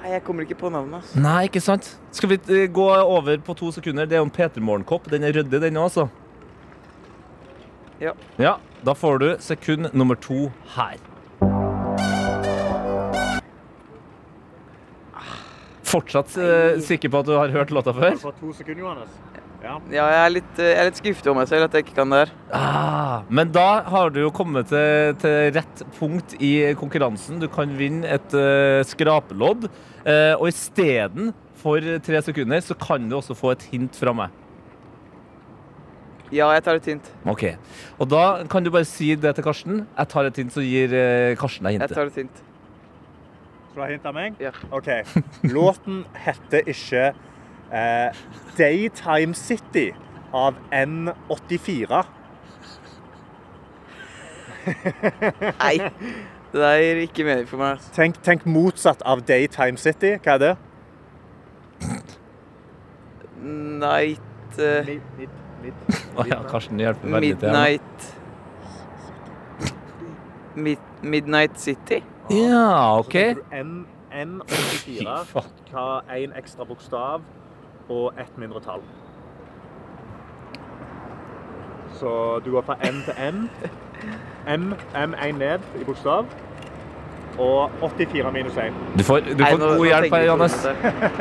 Nei, jeg kommer ikke på navnet. Altså. Nei, ikke sant? Skal vi eh, gå over på to sekunder? Det er jo en P3 Morgenkopp. Den er ryddig, den også. Ja. Ja, da får du sekund nummer to her. Fortsatt eh, sikker på at du har hørt låta før? For to sekunder, Johannes. Ja. Ja, jeg er litt, eh, jeg er litt skuffet over meg selv at jeg ikke kan det her. Ah, men da har du jo kommet til, til rett punkt i konkurransen. Du kan vinne et uh, skrapelodd. Uh, og istedenfor tre sekunder, så kan du også få et hint fra meg. Ja, jeg tar et hint. Ok, Og da kan du bare si det til Karsten. Jeg tar et hint, så gir uh, Karsten deg Jeg tar et hint. Skal du ha hint av meg? Ja. OK. Låten heter ikke eh, 'Daytime City' av N84. Nei, det der gir ikke mening for meg. altså. Tenk, tenk motsatt av 'Daytime City'. Hva er det? Night eh, Oh, ja, Karsten hjelper veldig til. Midnight Mid Midnight City? Ja, OK. N, N84. Ta én ekstra bokstav og ett mindre tall. Så du går fra N til M. M, M1 ned i bokstav. Og 84 minus 1. Du får, du Nei, nå- god hjelp her, Johannes.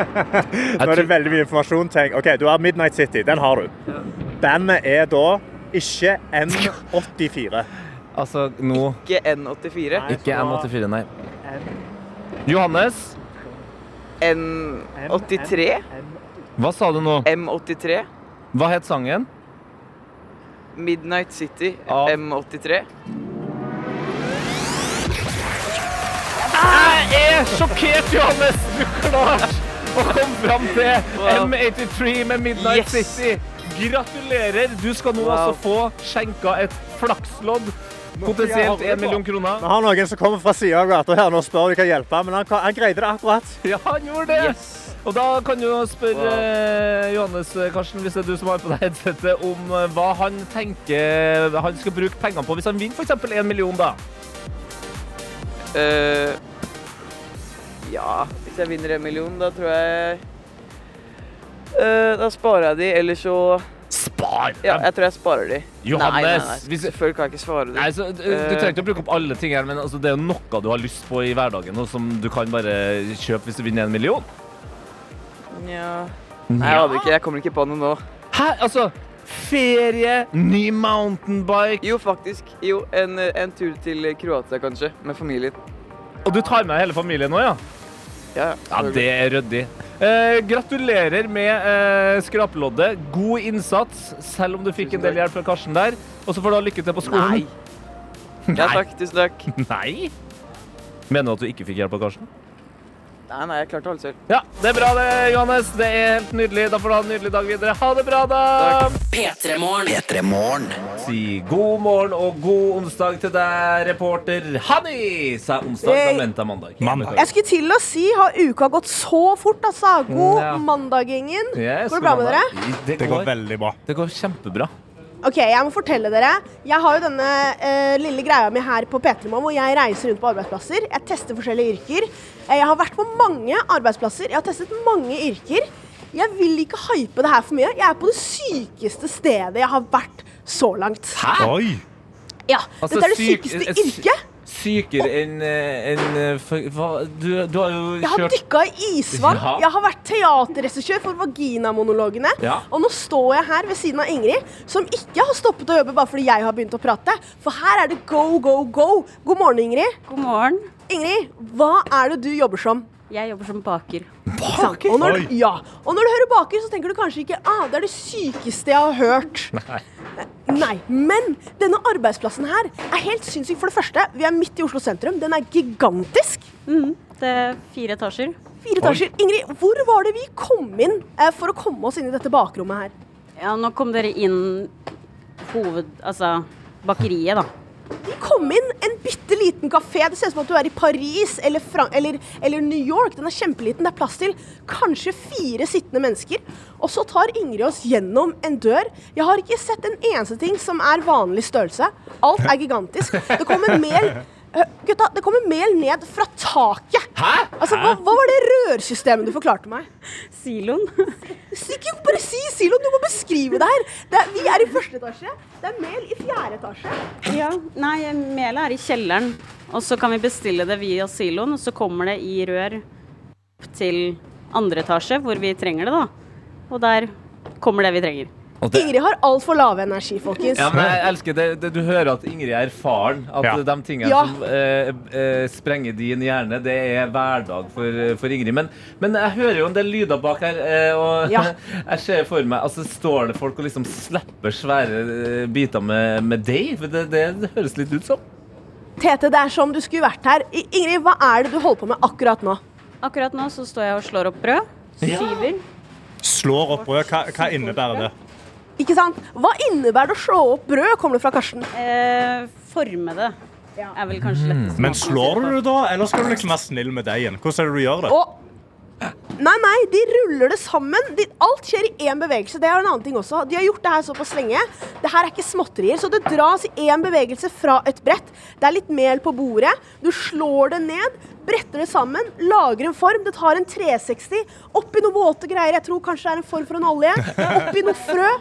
Nå er det veldig mye informasjon. Tenk. OK, du har Midnight City. Den har du. Bandet er da Ikke N84. Altså, nå Ikke N84. Ikke N84, nei. Johannes, N83. Hva sa du nå? M83. Hva het sangen? Midnight City. Ja. M83. Jeg er sjokkert, Johannes! Du klarte å komme fram til Wow. M83 med Midnight Yes. City. Gratulerer! Du skal nå Wow. altså få skjenka et flakslodd. Potensielt 1 million kroner. Vi har noen som kommer fra sida av gata her nå og spør om vi kan hjelpe, men han, han greide det akkurat. Ja, han gjorde det! Og da kan du spørre eh, Johannes eh, Karsten, hvis det er du som har på deg headsetet, om eh, hva han tenker han skal bruke pengene på hvis han vinner f.eks. én million, da. Eh, ja, hvis jeg vinner en million, da tror jeg eh, Da sparer jeg de, eller så Spar! Ja, jeg tror jeg sparer de. Johannes, nei, nei, nei. hvis- Selvfølgelig kan jeg ikke svare de. Nei, så, du, du Eh. trenger ikke å bruke opp alle ting her, men altså, det er jo noe du har lyst på i hverdagen, og som du kan bare kjøpe hvis du vinner en million. Nja Nei, jeg aner ikke. Jeg kommer ikke på noe nå. Hæ? Altså, ferie, ny mountainbike, Jo, faktisk. Jo, en, en tur til Kroatia, kanskje. Med familien. og du tar med hele familien nå, ja? Ja, ja. Ja, det er ryddig. Eh, gratulerer med eh, skrapeloddet. God innsats, selv om du fikk en del hjelp fra Karsten der. Og så får du ha lykke til på skolen. Nei. Ja, takk. Tusen takk. Nei? Mener du at du ikke fikk hjelp av Karsten? Nei, nei, jeg klarte alt selv. Ja, det er bra det, Johannes. Det er helt nydelig. Da får du ha en nydelig dag videre. Ha det bra, da! P3morgen. P3 Morgen. Si god morgen og god onsdag til deg, reporter Hanni! Sa onsdag, da venta mandag. Mandag. Jeg skulle til å si, har uka gått så fort, altså? God Ja. mandag, gjengen. Yes, Går det bra med god dere? mandag. Det Det går, går veldig bra. det går kjempebra. Ok, jeg må fortelle dere. Jeg har jo denne eh, lille greia mi her på P3 Morgen, hvor jeg reiser rundt på arbeidsplasser. Jeg tester forskjellige yrker. Eh, Jeg har vært på mange arbeidsplasser. Jeg har testet mange yrker. Jeg vil ikke hype det her for mye. Jeg er på det sykeste stedet jeg har vært så langt. Oi! Ja, Altså, Dette er det sykeste syk, yrket. Sykere enn eh, enn, eh, hva- du, du har jo Jeg har kjørt dykka i isvann. Ja. Jeg har vært teaterregissør for Vaginamonologene. Ja. Og nå står jeg her ved siden av Ingrid, som ikke har stoppet å jobbe bare fordi jeg har begynt å prate. For her er det go, go, go. God morgen, Ingrid. God morgen. Ingrid, hva er det du jobber som? Jeg jobber som baker. Baker? Og når, du, ja. og når du hører baker, så tenker du kanskje ikke ah, det er det sykeste jeg har hørt. Nei. Nei, men denne arbeidsplassen her er helt sinnssyk. For det første, vi er midt i Oslo sentrum. Den er gigantisk. Mhm. Det er fire etasjer. Fire etasjer. Ingrid, hvor var det vi kom inn eh, for å komme oss inn i dette bakrommet her? Ja, nå kom dere inn hoved... Altså bakeriet, da. Vi kom inn en bitte liten kafé. Det ser ut som at du er i Paris eller, eller, eller New York. Den er kjempeliten. Det er plass til kanskje fire sittende mennesker. Og så tar Ingrid oss gjennom en dør. Jeg har ikke sett en eneste ting som er vanlig størrelse. Alt er gigantisk. Det kommer mel uh, Gutta, det kommer mel ned fra taket. Hæ? Altså, hva, hva var det rørsystemet du forklarte meg? Siloen. Ikke bare si siloen, du må beskrive det her. Det er, vi er i første etasje. Det er mel i fjerde etasje. Ja. Nei, melet er i kjelleren. Og så kan vi bestille det via siloen, og så kommer det i rør opp til andre etasje, hvor vi trenger det, da. Og der kommer det vi trenger. Det- Ingrid har altfor lav energi, folkens. Ja, men jeg elsker det, det. Du hører at Ingrid er erfaren. At Ja. de tingene Ja. som eh, eh, sprenger din hjerne, det er hverdag for, for Ingrid. Men, men jeg hører jo en del lyder bak her, eh, og Ja. jeg ser for meg altså, Står det folk og liksom slipper svære eh, biter med, med deig? For Det, det, det høres litt ut som. Tete, det er som du skulle vært her. I- Ingrid, hva er det du holder på med akkurat nå? Akkurat nå så står jeg og slår opp brød. Skiver. Slår opp brød. Hva, hva innebærer det? Ikke sant? Hva innebærer det å slå opp brød? Kommer det fra Karsten? Eh, forme det er vel kanskje lettest. Men slår du det da, eller skal du liksom være snill med deigen? Hvordan er det du gjør det? Og Nei, nei, de ruller det sammen. De, alt skjer i én bevegelse. Det er en annen ting også. De har gjort det her såpass lenge. Det her er ikke småtterier. Så det dras i én bevegelse fra et brett. Det er litt mel på bordet. Du slår det ned, bretter det sammen, lager en form. Det tar en 360. Oppi noen våte greier. Jeg tror kanskje det er en form for en olje. Oppi noe frø.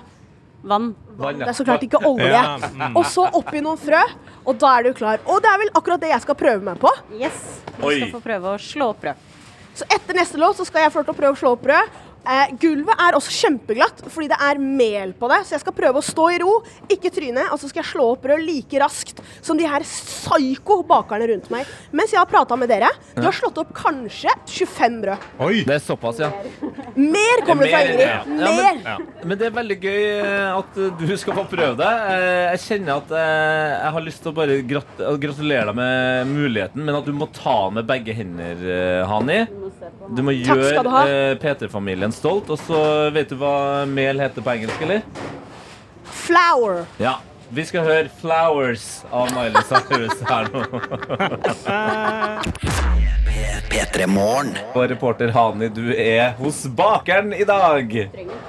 Vann. Vann, Det er så klart ikke olje. Ja, mm. Og så oppi noen frø, og da er du klar. Og det er vel akkurat det jeg skal prøve meg på. Yes. Du Oi. skal få prøve å slå opp brød. Så etter neste låt så skal jeg få prøve å slå opp brød. Eh, gulvet er også kjempeglatt fordi det er mel på det, så jeg skal prøve å stå i ro, ikke tryne, og så skal jeg slå opp brød like raskt som de her psyko bakerne rundt meg. Mens jeg har prata med dere, de har slått opp kanskje 25 brød. Det er såpass, ja. Mer kommer det fra Ingrid. Mer. Ja, Mer. men, men det er veldig gøy eh, at du skal få prøve det. Eh, Jeg kjenner at eh, jeg har lyst til å bare grat gratulere deg med muligheten, men at du må ta med begge hender, Hani. Du må du gjøre eh, P3-familien stolt. Og så vet du hva mel heter på engelsk, eller? Flower. Ja. Vi skal høre 'Flowers' av Miley Cyrus her nå. P3 Morgen. Og reporter Hani, du er hos bakeren i dag.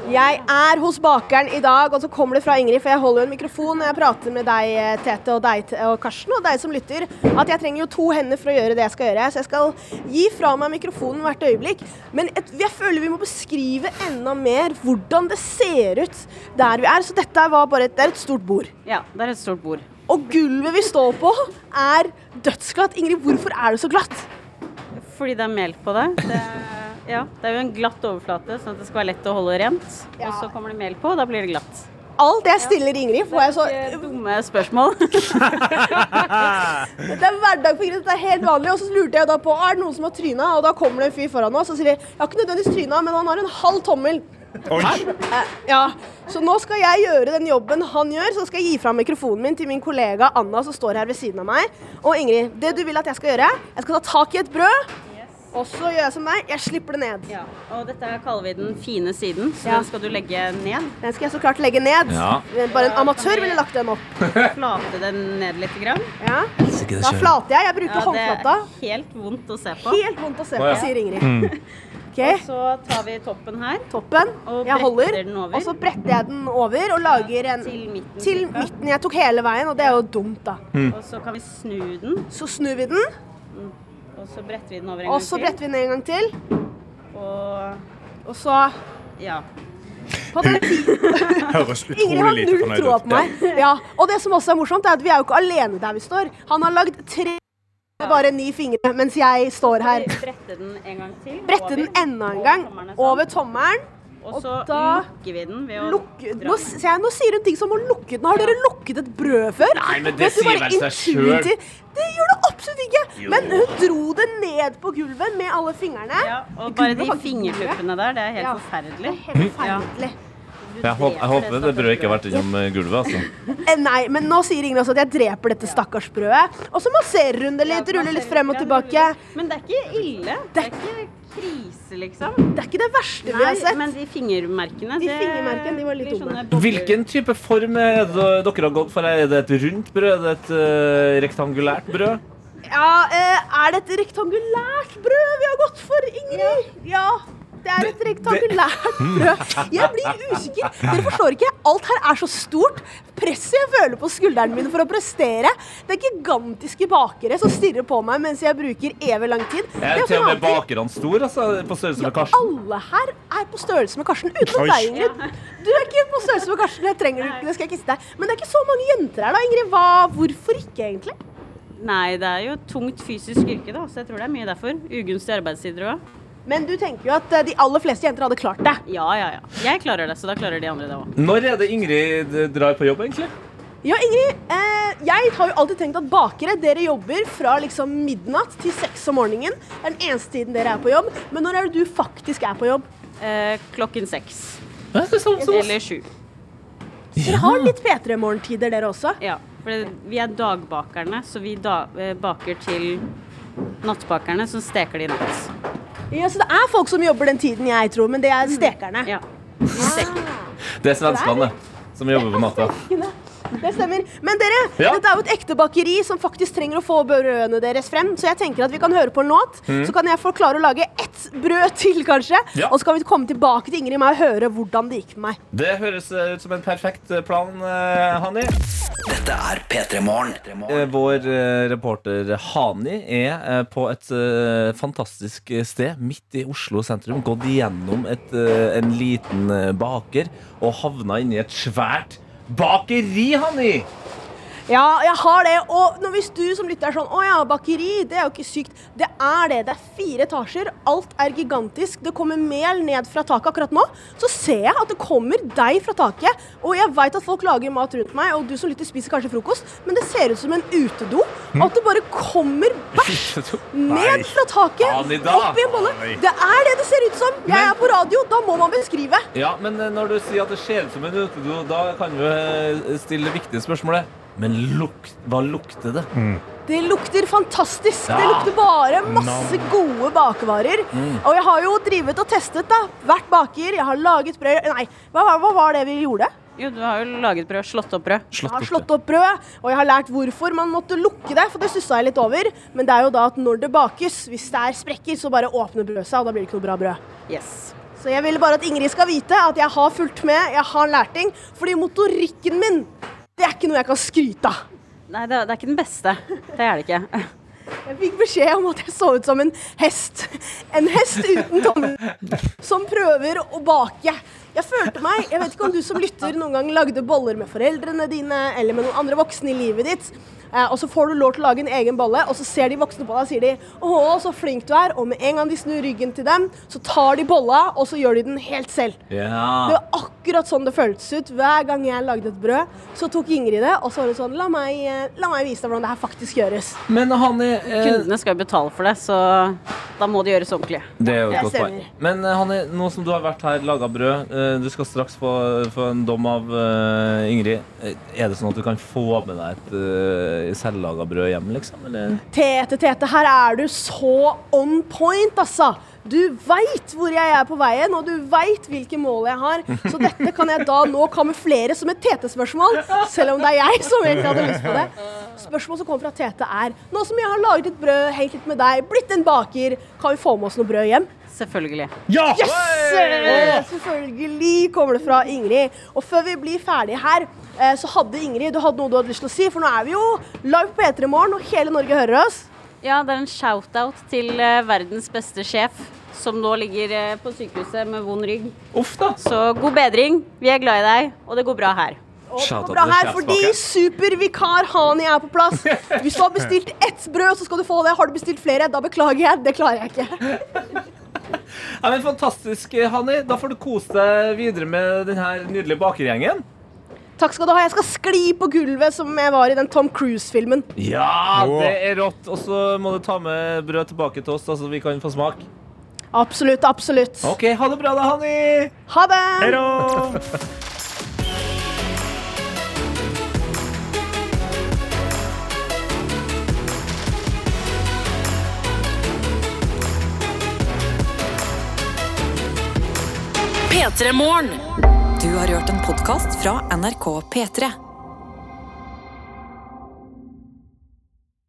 Jeg er hos bakeren i dag, og så kommer det fra Ingrid, for jeg holder jo en mikrofon når jeg prater med deg, Tete, og deg, og Karsten, og deg som lytter, at jeg trenger jo to hender for å gjøre det jeg skal gjøre. Så jeg skal gi fra meg mikrofonen hvert øyeblikk. Men et, jeg føler vi må beskrive enda mer hvordan det ser ut der vi er. Så dette var bare et, det er et stort bord. Ja, det er et stort bord. Og gulvet vi står på, er dødsglatt. Ingrid, hvorfor er det så glatt? Fordi det er mel på det. det ja, det er jo en glatt overflate, sånn at det skal være lett å holde rent. Og så kommer det mel på, og da blir det glatt. Alt jeg stiller Ingrid, får jeg så Det er Dumme spørsmål. Det er hverdag for Ingrid, det er helt vanlig. Og så lurte jeg da på er det noen som har tryna, og da kommer det en fyr foran oss og sier jeg har ikke nødvendigvis tryna, men han har en halv tommel. Eh, Ja, Så nå skal jeg gjøre den jobben han gjør, så skal jeg gi fra mikrofonen min til min kollega Anna som står her ved siden av meg. Og Ingrid, det du vil at jeg skal gjøre, jeg skal ta tak i et brød, og så gjør jeg som deg, jeg slipper det ned. Ja, og dette kaller vi den fine siden, så Ja. den skal du legge ned. Den skal jeg så klart legge ned. Ja. Bare en amatør ville lagt den opp. Flate den ned litt. Grann. Ja. Da flater jeg. Jeg bruker Ja, det er helt vondt å se på. Helt vondt å se på, ja. sier Ingrid. Mm. Okay. Og så tar vi toppen her. Toppen. Og Jeg holder. den over. Og så bretter jeg den over og lager en Til midten. til midten. Jeg tok hele veien, og det er jo dumt, da. Og så kan vi snu den, Så snur vi den, og så bretter vi den over en og gang så bretter vi den en gang til. Og Og så ja. på den Høres Ingrid har utrolig lite null fornøyd troa ut. meg. Ja. Og det som også er morsomt, er at vi er jo ikke alene der vi står. Han har lagd tre med bare ni fingre, mens jeg står her. Brette den en gang til. Brette den enda en gang over tommelen. Og så da lukker vi den ved å Lukke, dra nå, nå sier hun ting som å lukke den. Har dere lukket et brød før? Nei, men det sier vel seg selv. Det gjør det absolutt ikke. Jo. Men hun dro det ned på gulvet med alle fingrene. Ja, og bare de fingertuppene der, det er helt Ja. forferdelig. Helt forferdelig. Jeg håper, jeg håper det brødet ikke har vært innom gulvet. altså. Eh, Nei, men nå sier Ingrid også at jeg dreper dette stakkars brødet. Og så masserer hun det litt, ruller litt frem og tilbake. Men det er ikke ille. Det er ikke krise, liksom. Det er ikke det verste vi har sett. men de fingermerkene De fingermerkene, de var litt dumme. Hvilken type form er det dere har gått for? Er det et rundt brød? Er det et uh, rektangulært brød? Ja, uh, er det et rektangulært brød vi har gått for, Ingrid? Ja. Det er et rektangulært brød. Jeg blir usikker. Dere forstår ikke. Alt her er så stort. Presset jeg føler på skuldrene mine for å prestere. Det er gigantiske bakere som stirrer på meg mens jeg bruker evig lang tid. Det Er til og med bakerne store? Altså, på størrelse med Ja, Karsten? alle her er på størrelse med Karsten, utenom deg, Ingrid. Du er ikke på størrelse med Karsten. Jeg trenger du ikke, det skal jeg kisse deg. Men det er ikke så mange jenter her, da, Ingrid. Hva, hvorfor ikke, egentlig? Nei, det er jo tungt fysisk yrke, da, så jeg tror det er mye derfor. Ugunstige arbeidstider òg. Men du tenker jo at eh, de aller fleste jenter hadde klart det. Ja, ja, ja. Jeg klarer det, så da klarer de andre det òg. Når er det Ingrid drar på jobb, egentlig? Ja, Ingrid. Eh, jeg har jo alltid tenkt at bakere, dere jobber fra liksom midnatt til seks om morgenen. Det er den eneste tiden dere er på jobb. Men når er det du faktisk er på jobb? Eh, klokken seks. Ja, det er samme som oss. Eller sju. Dere har litt P3-morgentider, dere også. Ja, for vi er dagbakerne, så vi da, eh, baker til nattbakerne, som steker de i natt. Ja, Så det er folk som jobber den tiden jeg tror, men det er stekerne. Ja. Steker. Det er svenskene, som jobber på natta. Det stemmer. Men dere, Ja. dette er jo et ekte bakeri som faktisk trenger å få brødene deres frem. Så jeg tenker at vi kan høre på en låt. Så kan jeg få klare å lage ett brød til, kanskje. Ja. Og så kan vi komme tilbake til Ingrid og meg og høre hvordan det gikk med meg. Det høres eh, ut som en perfekt eh, plan, eh, Hani. Dette er P3 Morgen. Vår reporter Hani er på et fantastisk sted midt i Oslo sentrum. Gått igjennom et, en liten baker og havna inni et svært bakeri, Hani! Ja, jeg har det. Og hvis du som lytter er sånn Å ja, bakeri, det er jo ikke sykt. Det er det. Det er fire etasjer. Alt er gigantisk. Det kommer mel ned fra taket akkurat nå. Så ser jeg at det kommer deig fra taket. Og jeg veit at folk lager mat rundt meg, og du som lytter spiser kanskje frokost, men det ser ut som en utedo. Og at det bare kommer bæsj ned fra taket opp i en bolle. Det er det det ser ut som. Jeg er på radio. Da må man beskrive. Ja, men eh, når du sier at det ser ut som en utedo, da kan vi eh, stille det viktige spørsmålet. Men luk, hva lukter det? Det lukter fantastisk. Det lukter bare masse gode bakevarer. Og jeg har jo drivet og testet, da. Vært baker, jeg har laget brød Nei, hva, var- hva var det vi gjorde? Jo, du har jo laget brød. Slått opp brød. Jeg har slått opp brød, og jeg har lært hvorfor man måtte lukke det. For det stussa jeg litt over. Men det er jo da at når det bakes, hvis det er sprekker, så bare åpner brødet seg, og da blir det ikke noe bra brød. Yes. Så jeg ville bare at Ingrid skal vite at jeg har fulgt med, jeg har lært ting. Fordi motorikken min, det er ikke noe jeg kan skryte av. Nei, det, det er ikke den beste. Det er det ikke. Jeg fikk beskjed om at jeg så ut som en hest. En hest uten tommel som prøver å bake. Jeg følte meg Jeg vet ikke om du som lytter noen gang lagde boller med foreldrene dine eller med noen andre voksne i livet ditt. Eh, og så får du lov til å lage en egen bolle, og så ser de voksne på deg og sier de, 'Å, så flink du er.' Og med en gang de snur ryggen til dem, så tar de bolla, og så gjør de den helt selv. Det var akkurat sånn det føltes ut. Hver gang jeg lagde et brød, så tok Ingrid det, og så var det sånn La meg, eh, la meg vise deg hvordan det her faktisk gjøres. Men Hanni eh, Kundene skal jo betale for det, så da må det gjøres ordentlig. Det er jo et godt poeng. Men Hanne, Hanni, nå som du har vært her, laga brød, eh, du skal straks få, få en dom av uh, Ingrid. Eh, Er det sånn at du kan få med deg et uh, selvlaga brød hjem, liksom? Eller? Tete, Tete, her er du så on point, altså. Du veit hvor jeg er på veien, og du veit hvilke mål jeg har. Så dette kan jeg da nå kamuflere som et Tete-spørsmål, selv om det er jeg som egentlig hadde lyst på det. Spørsmålet som kommer fra Tete er Nå som jeg har laget et brød, helt litt med deg, blitt en baker, kan vi få med oss noe brød hjem? Selvfølgelig. Ja! Yes! Eh, Selvfølgelig kommer det fra Ingrid. Og før vi blir ferdige her, eh, så hadde Ingrid du hadde noe du hadde lyst til å si. For nå er vi jo live på P3 Morgen, og hele Norge hører oss. Ja, det er en shout-out til eh, verdens beste sjef, som nå ligger eh, på sykehuset med vond rygg. Uff da. Så god bedring. Vi er glad i deg, og det går bra her. Og det går bra her, fordi supervikar Hani er på plass. Hvis du har bestilt ett brød, så skal du få det. Har du bestilt flere, da beklager jeg. Det klarer jeg ikke. Ja, men Fantastisk, Hani. Da får du kose deg videre med denne nydelige bakergjengen. Takk skal du ha. Jeg skal skli på gulvet som jeg var i den Tom Cruise-filmen. Ja, det er rått. Og så må du ta med brød tilbake til oss, så så vi kan få smak. Absolutt, absolutt. OK, ha det bra da, Hanni. Ha det! Hei! P3 Du har hørt en podkast fra NRK P3.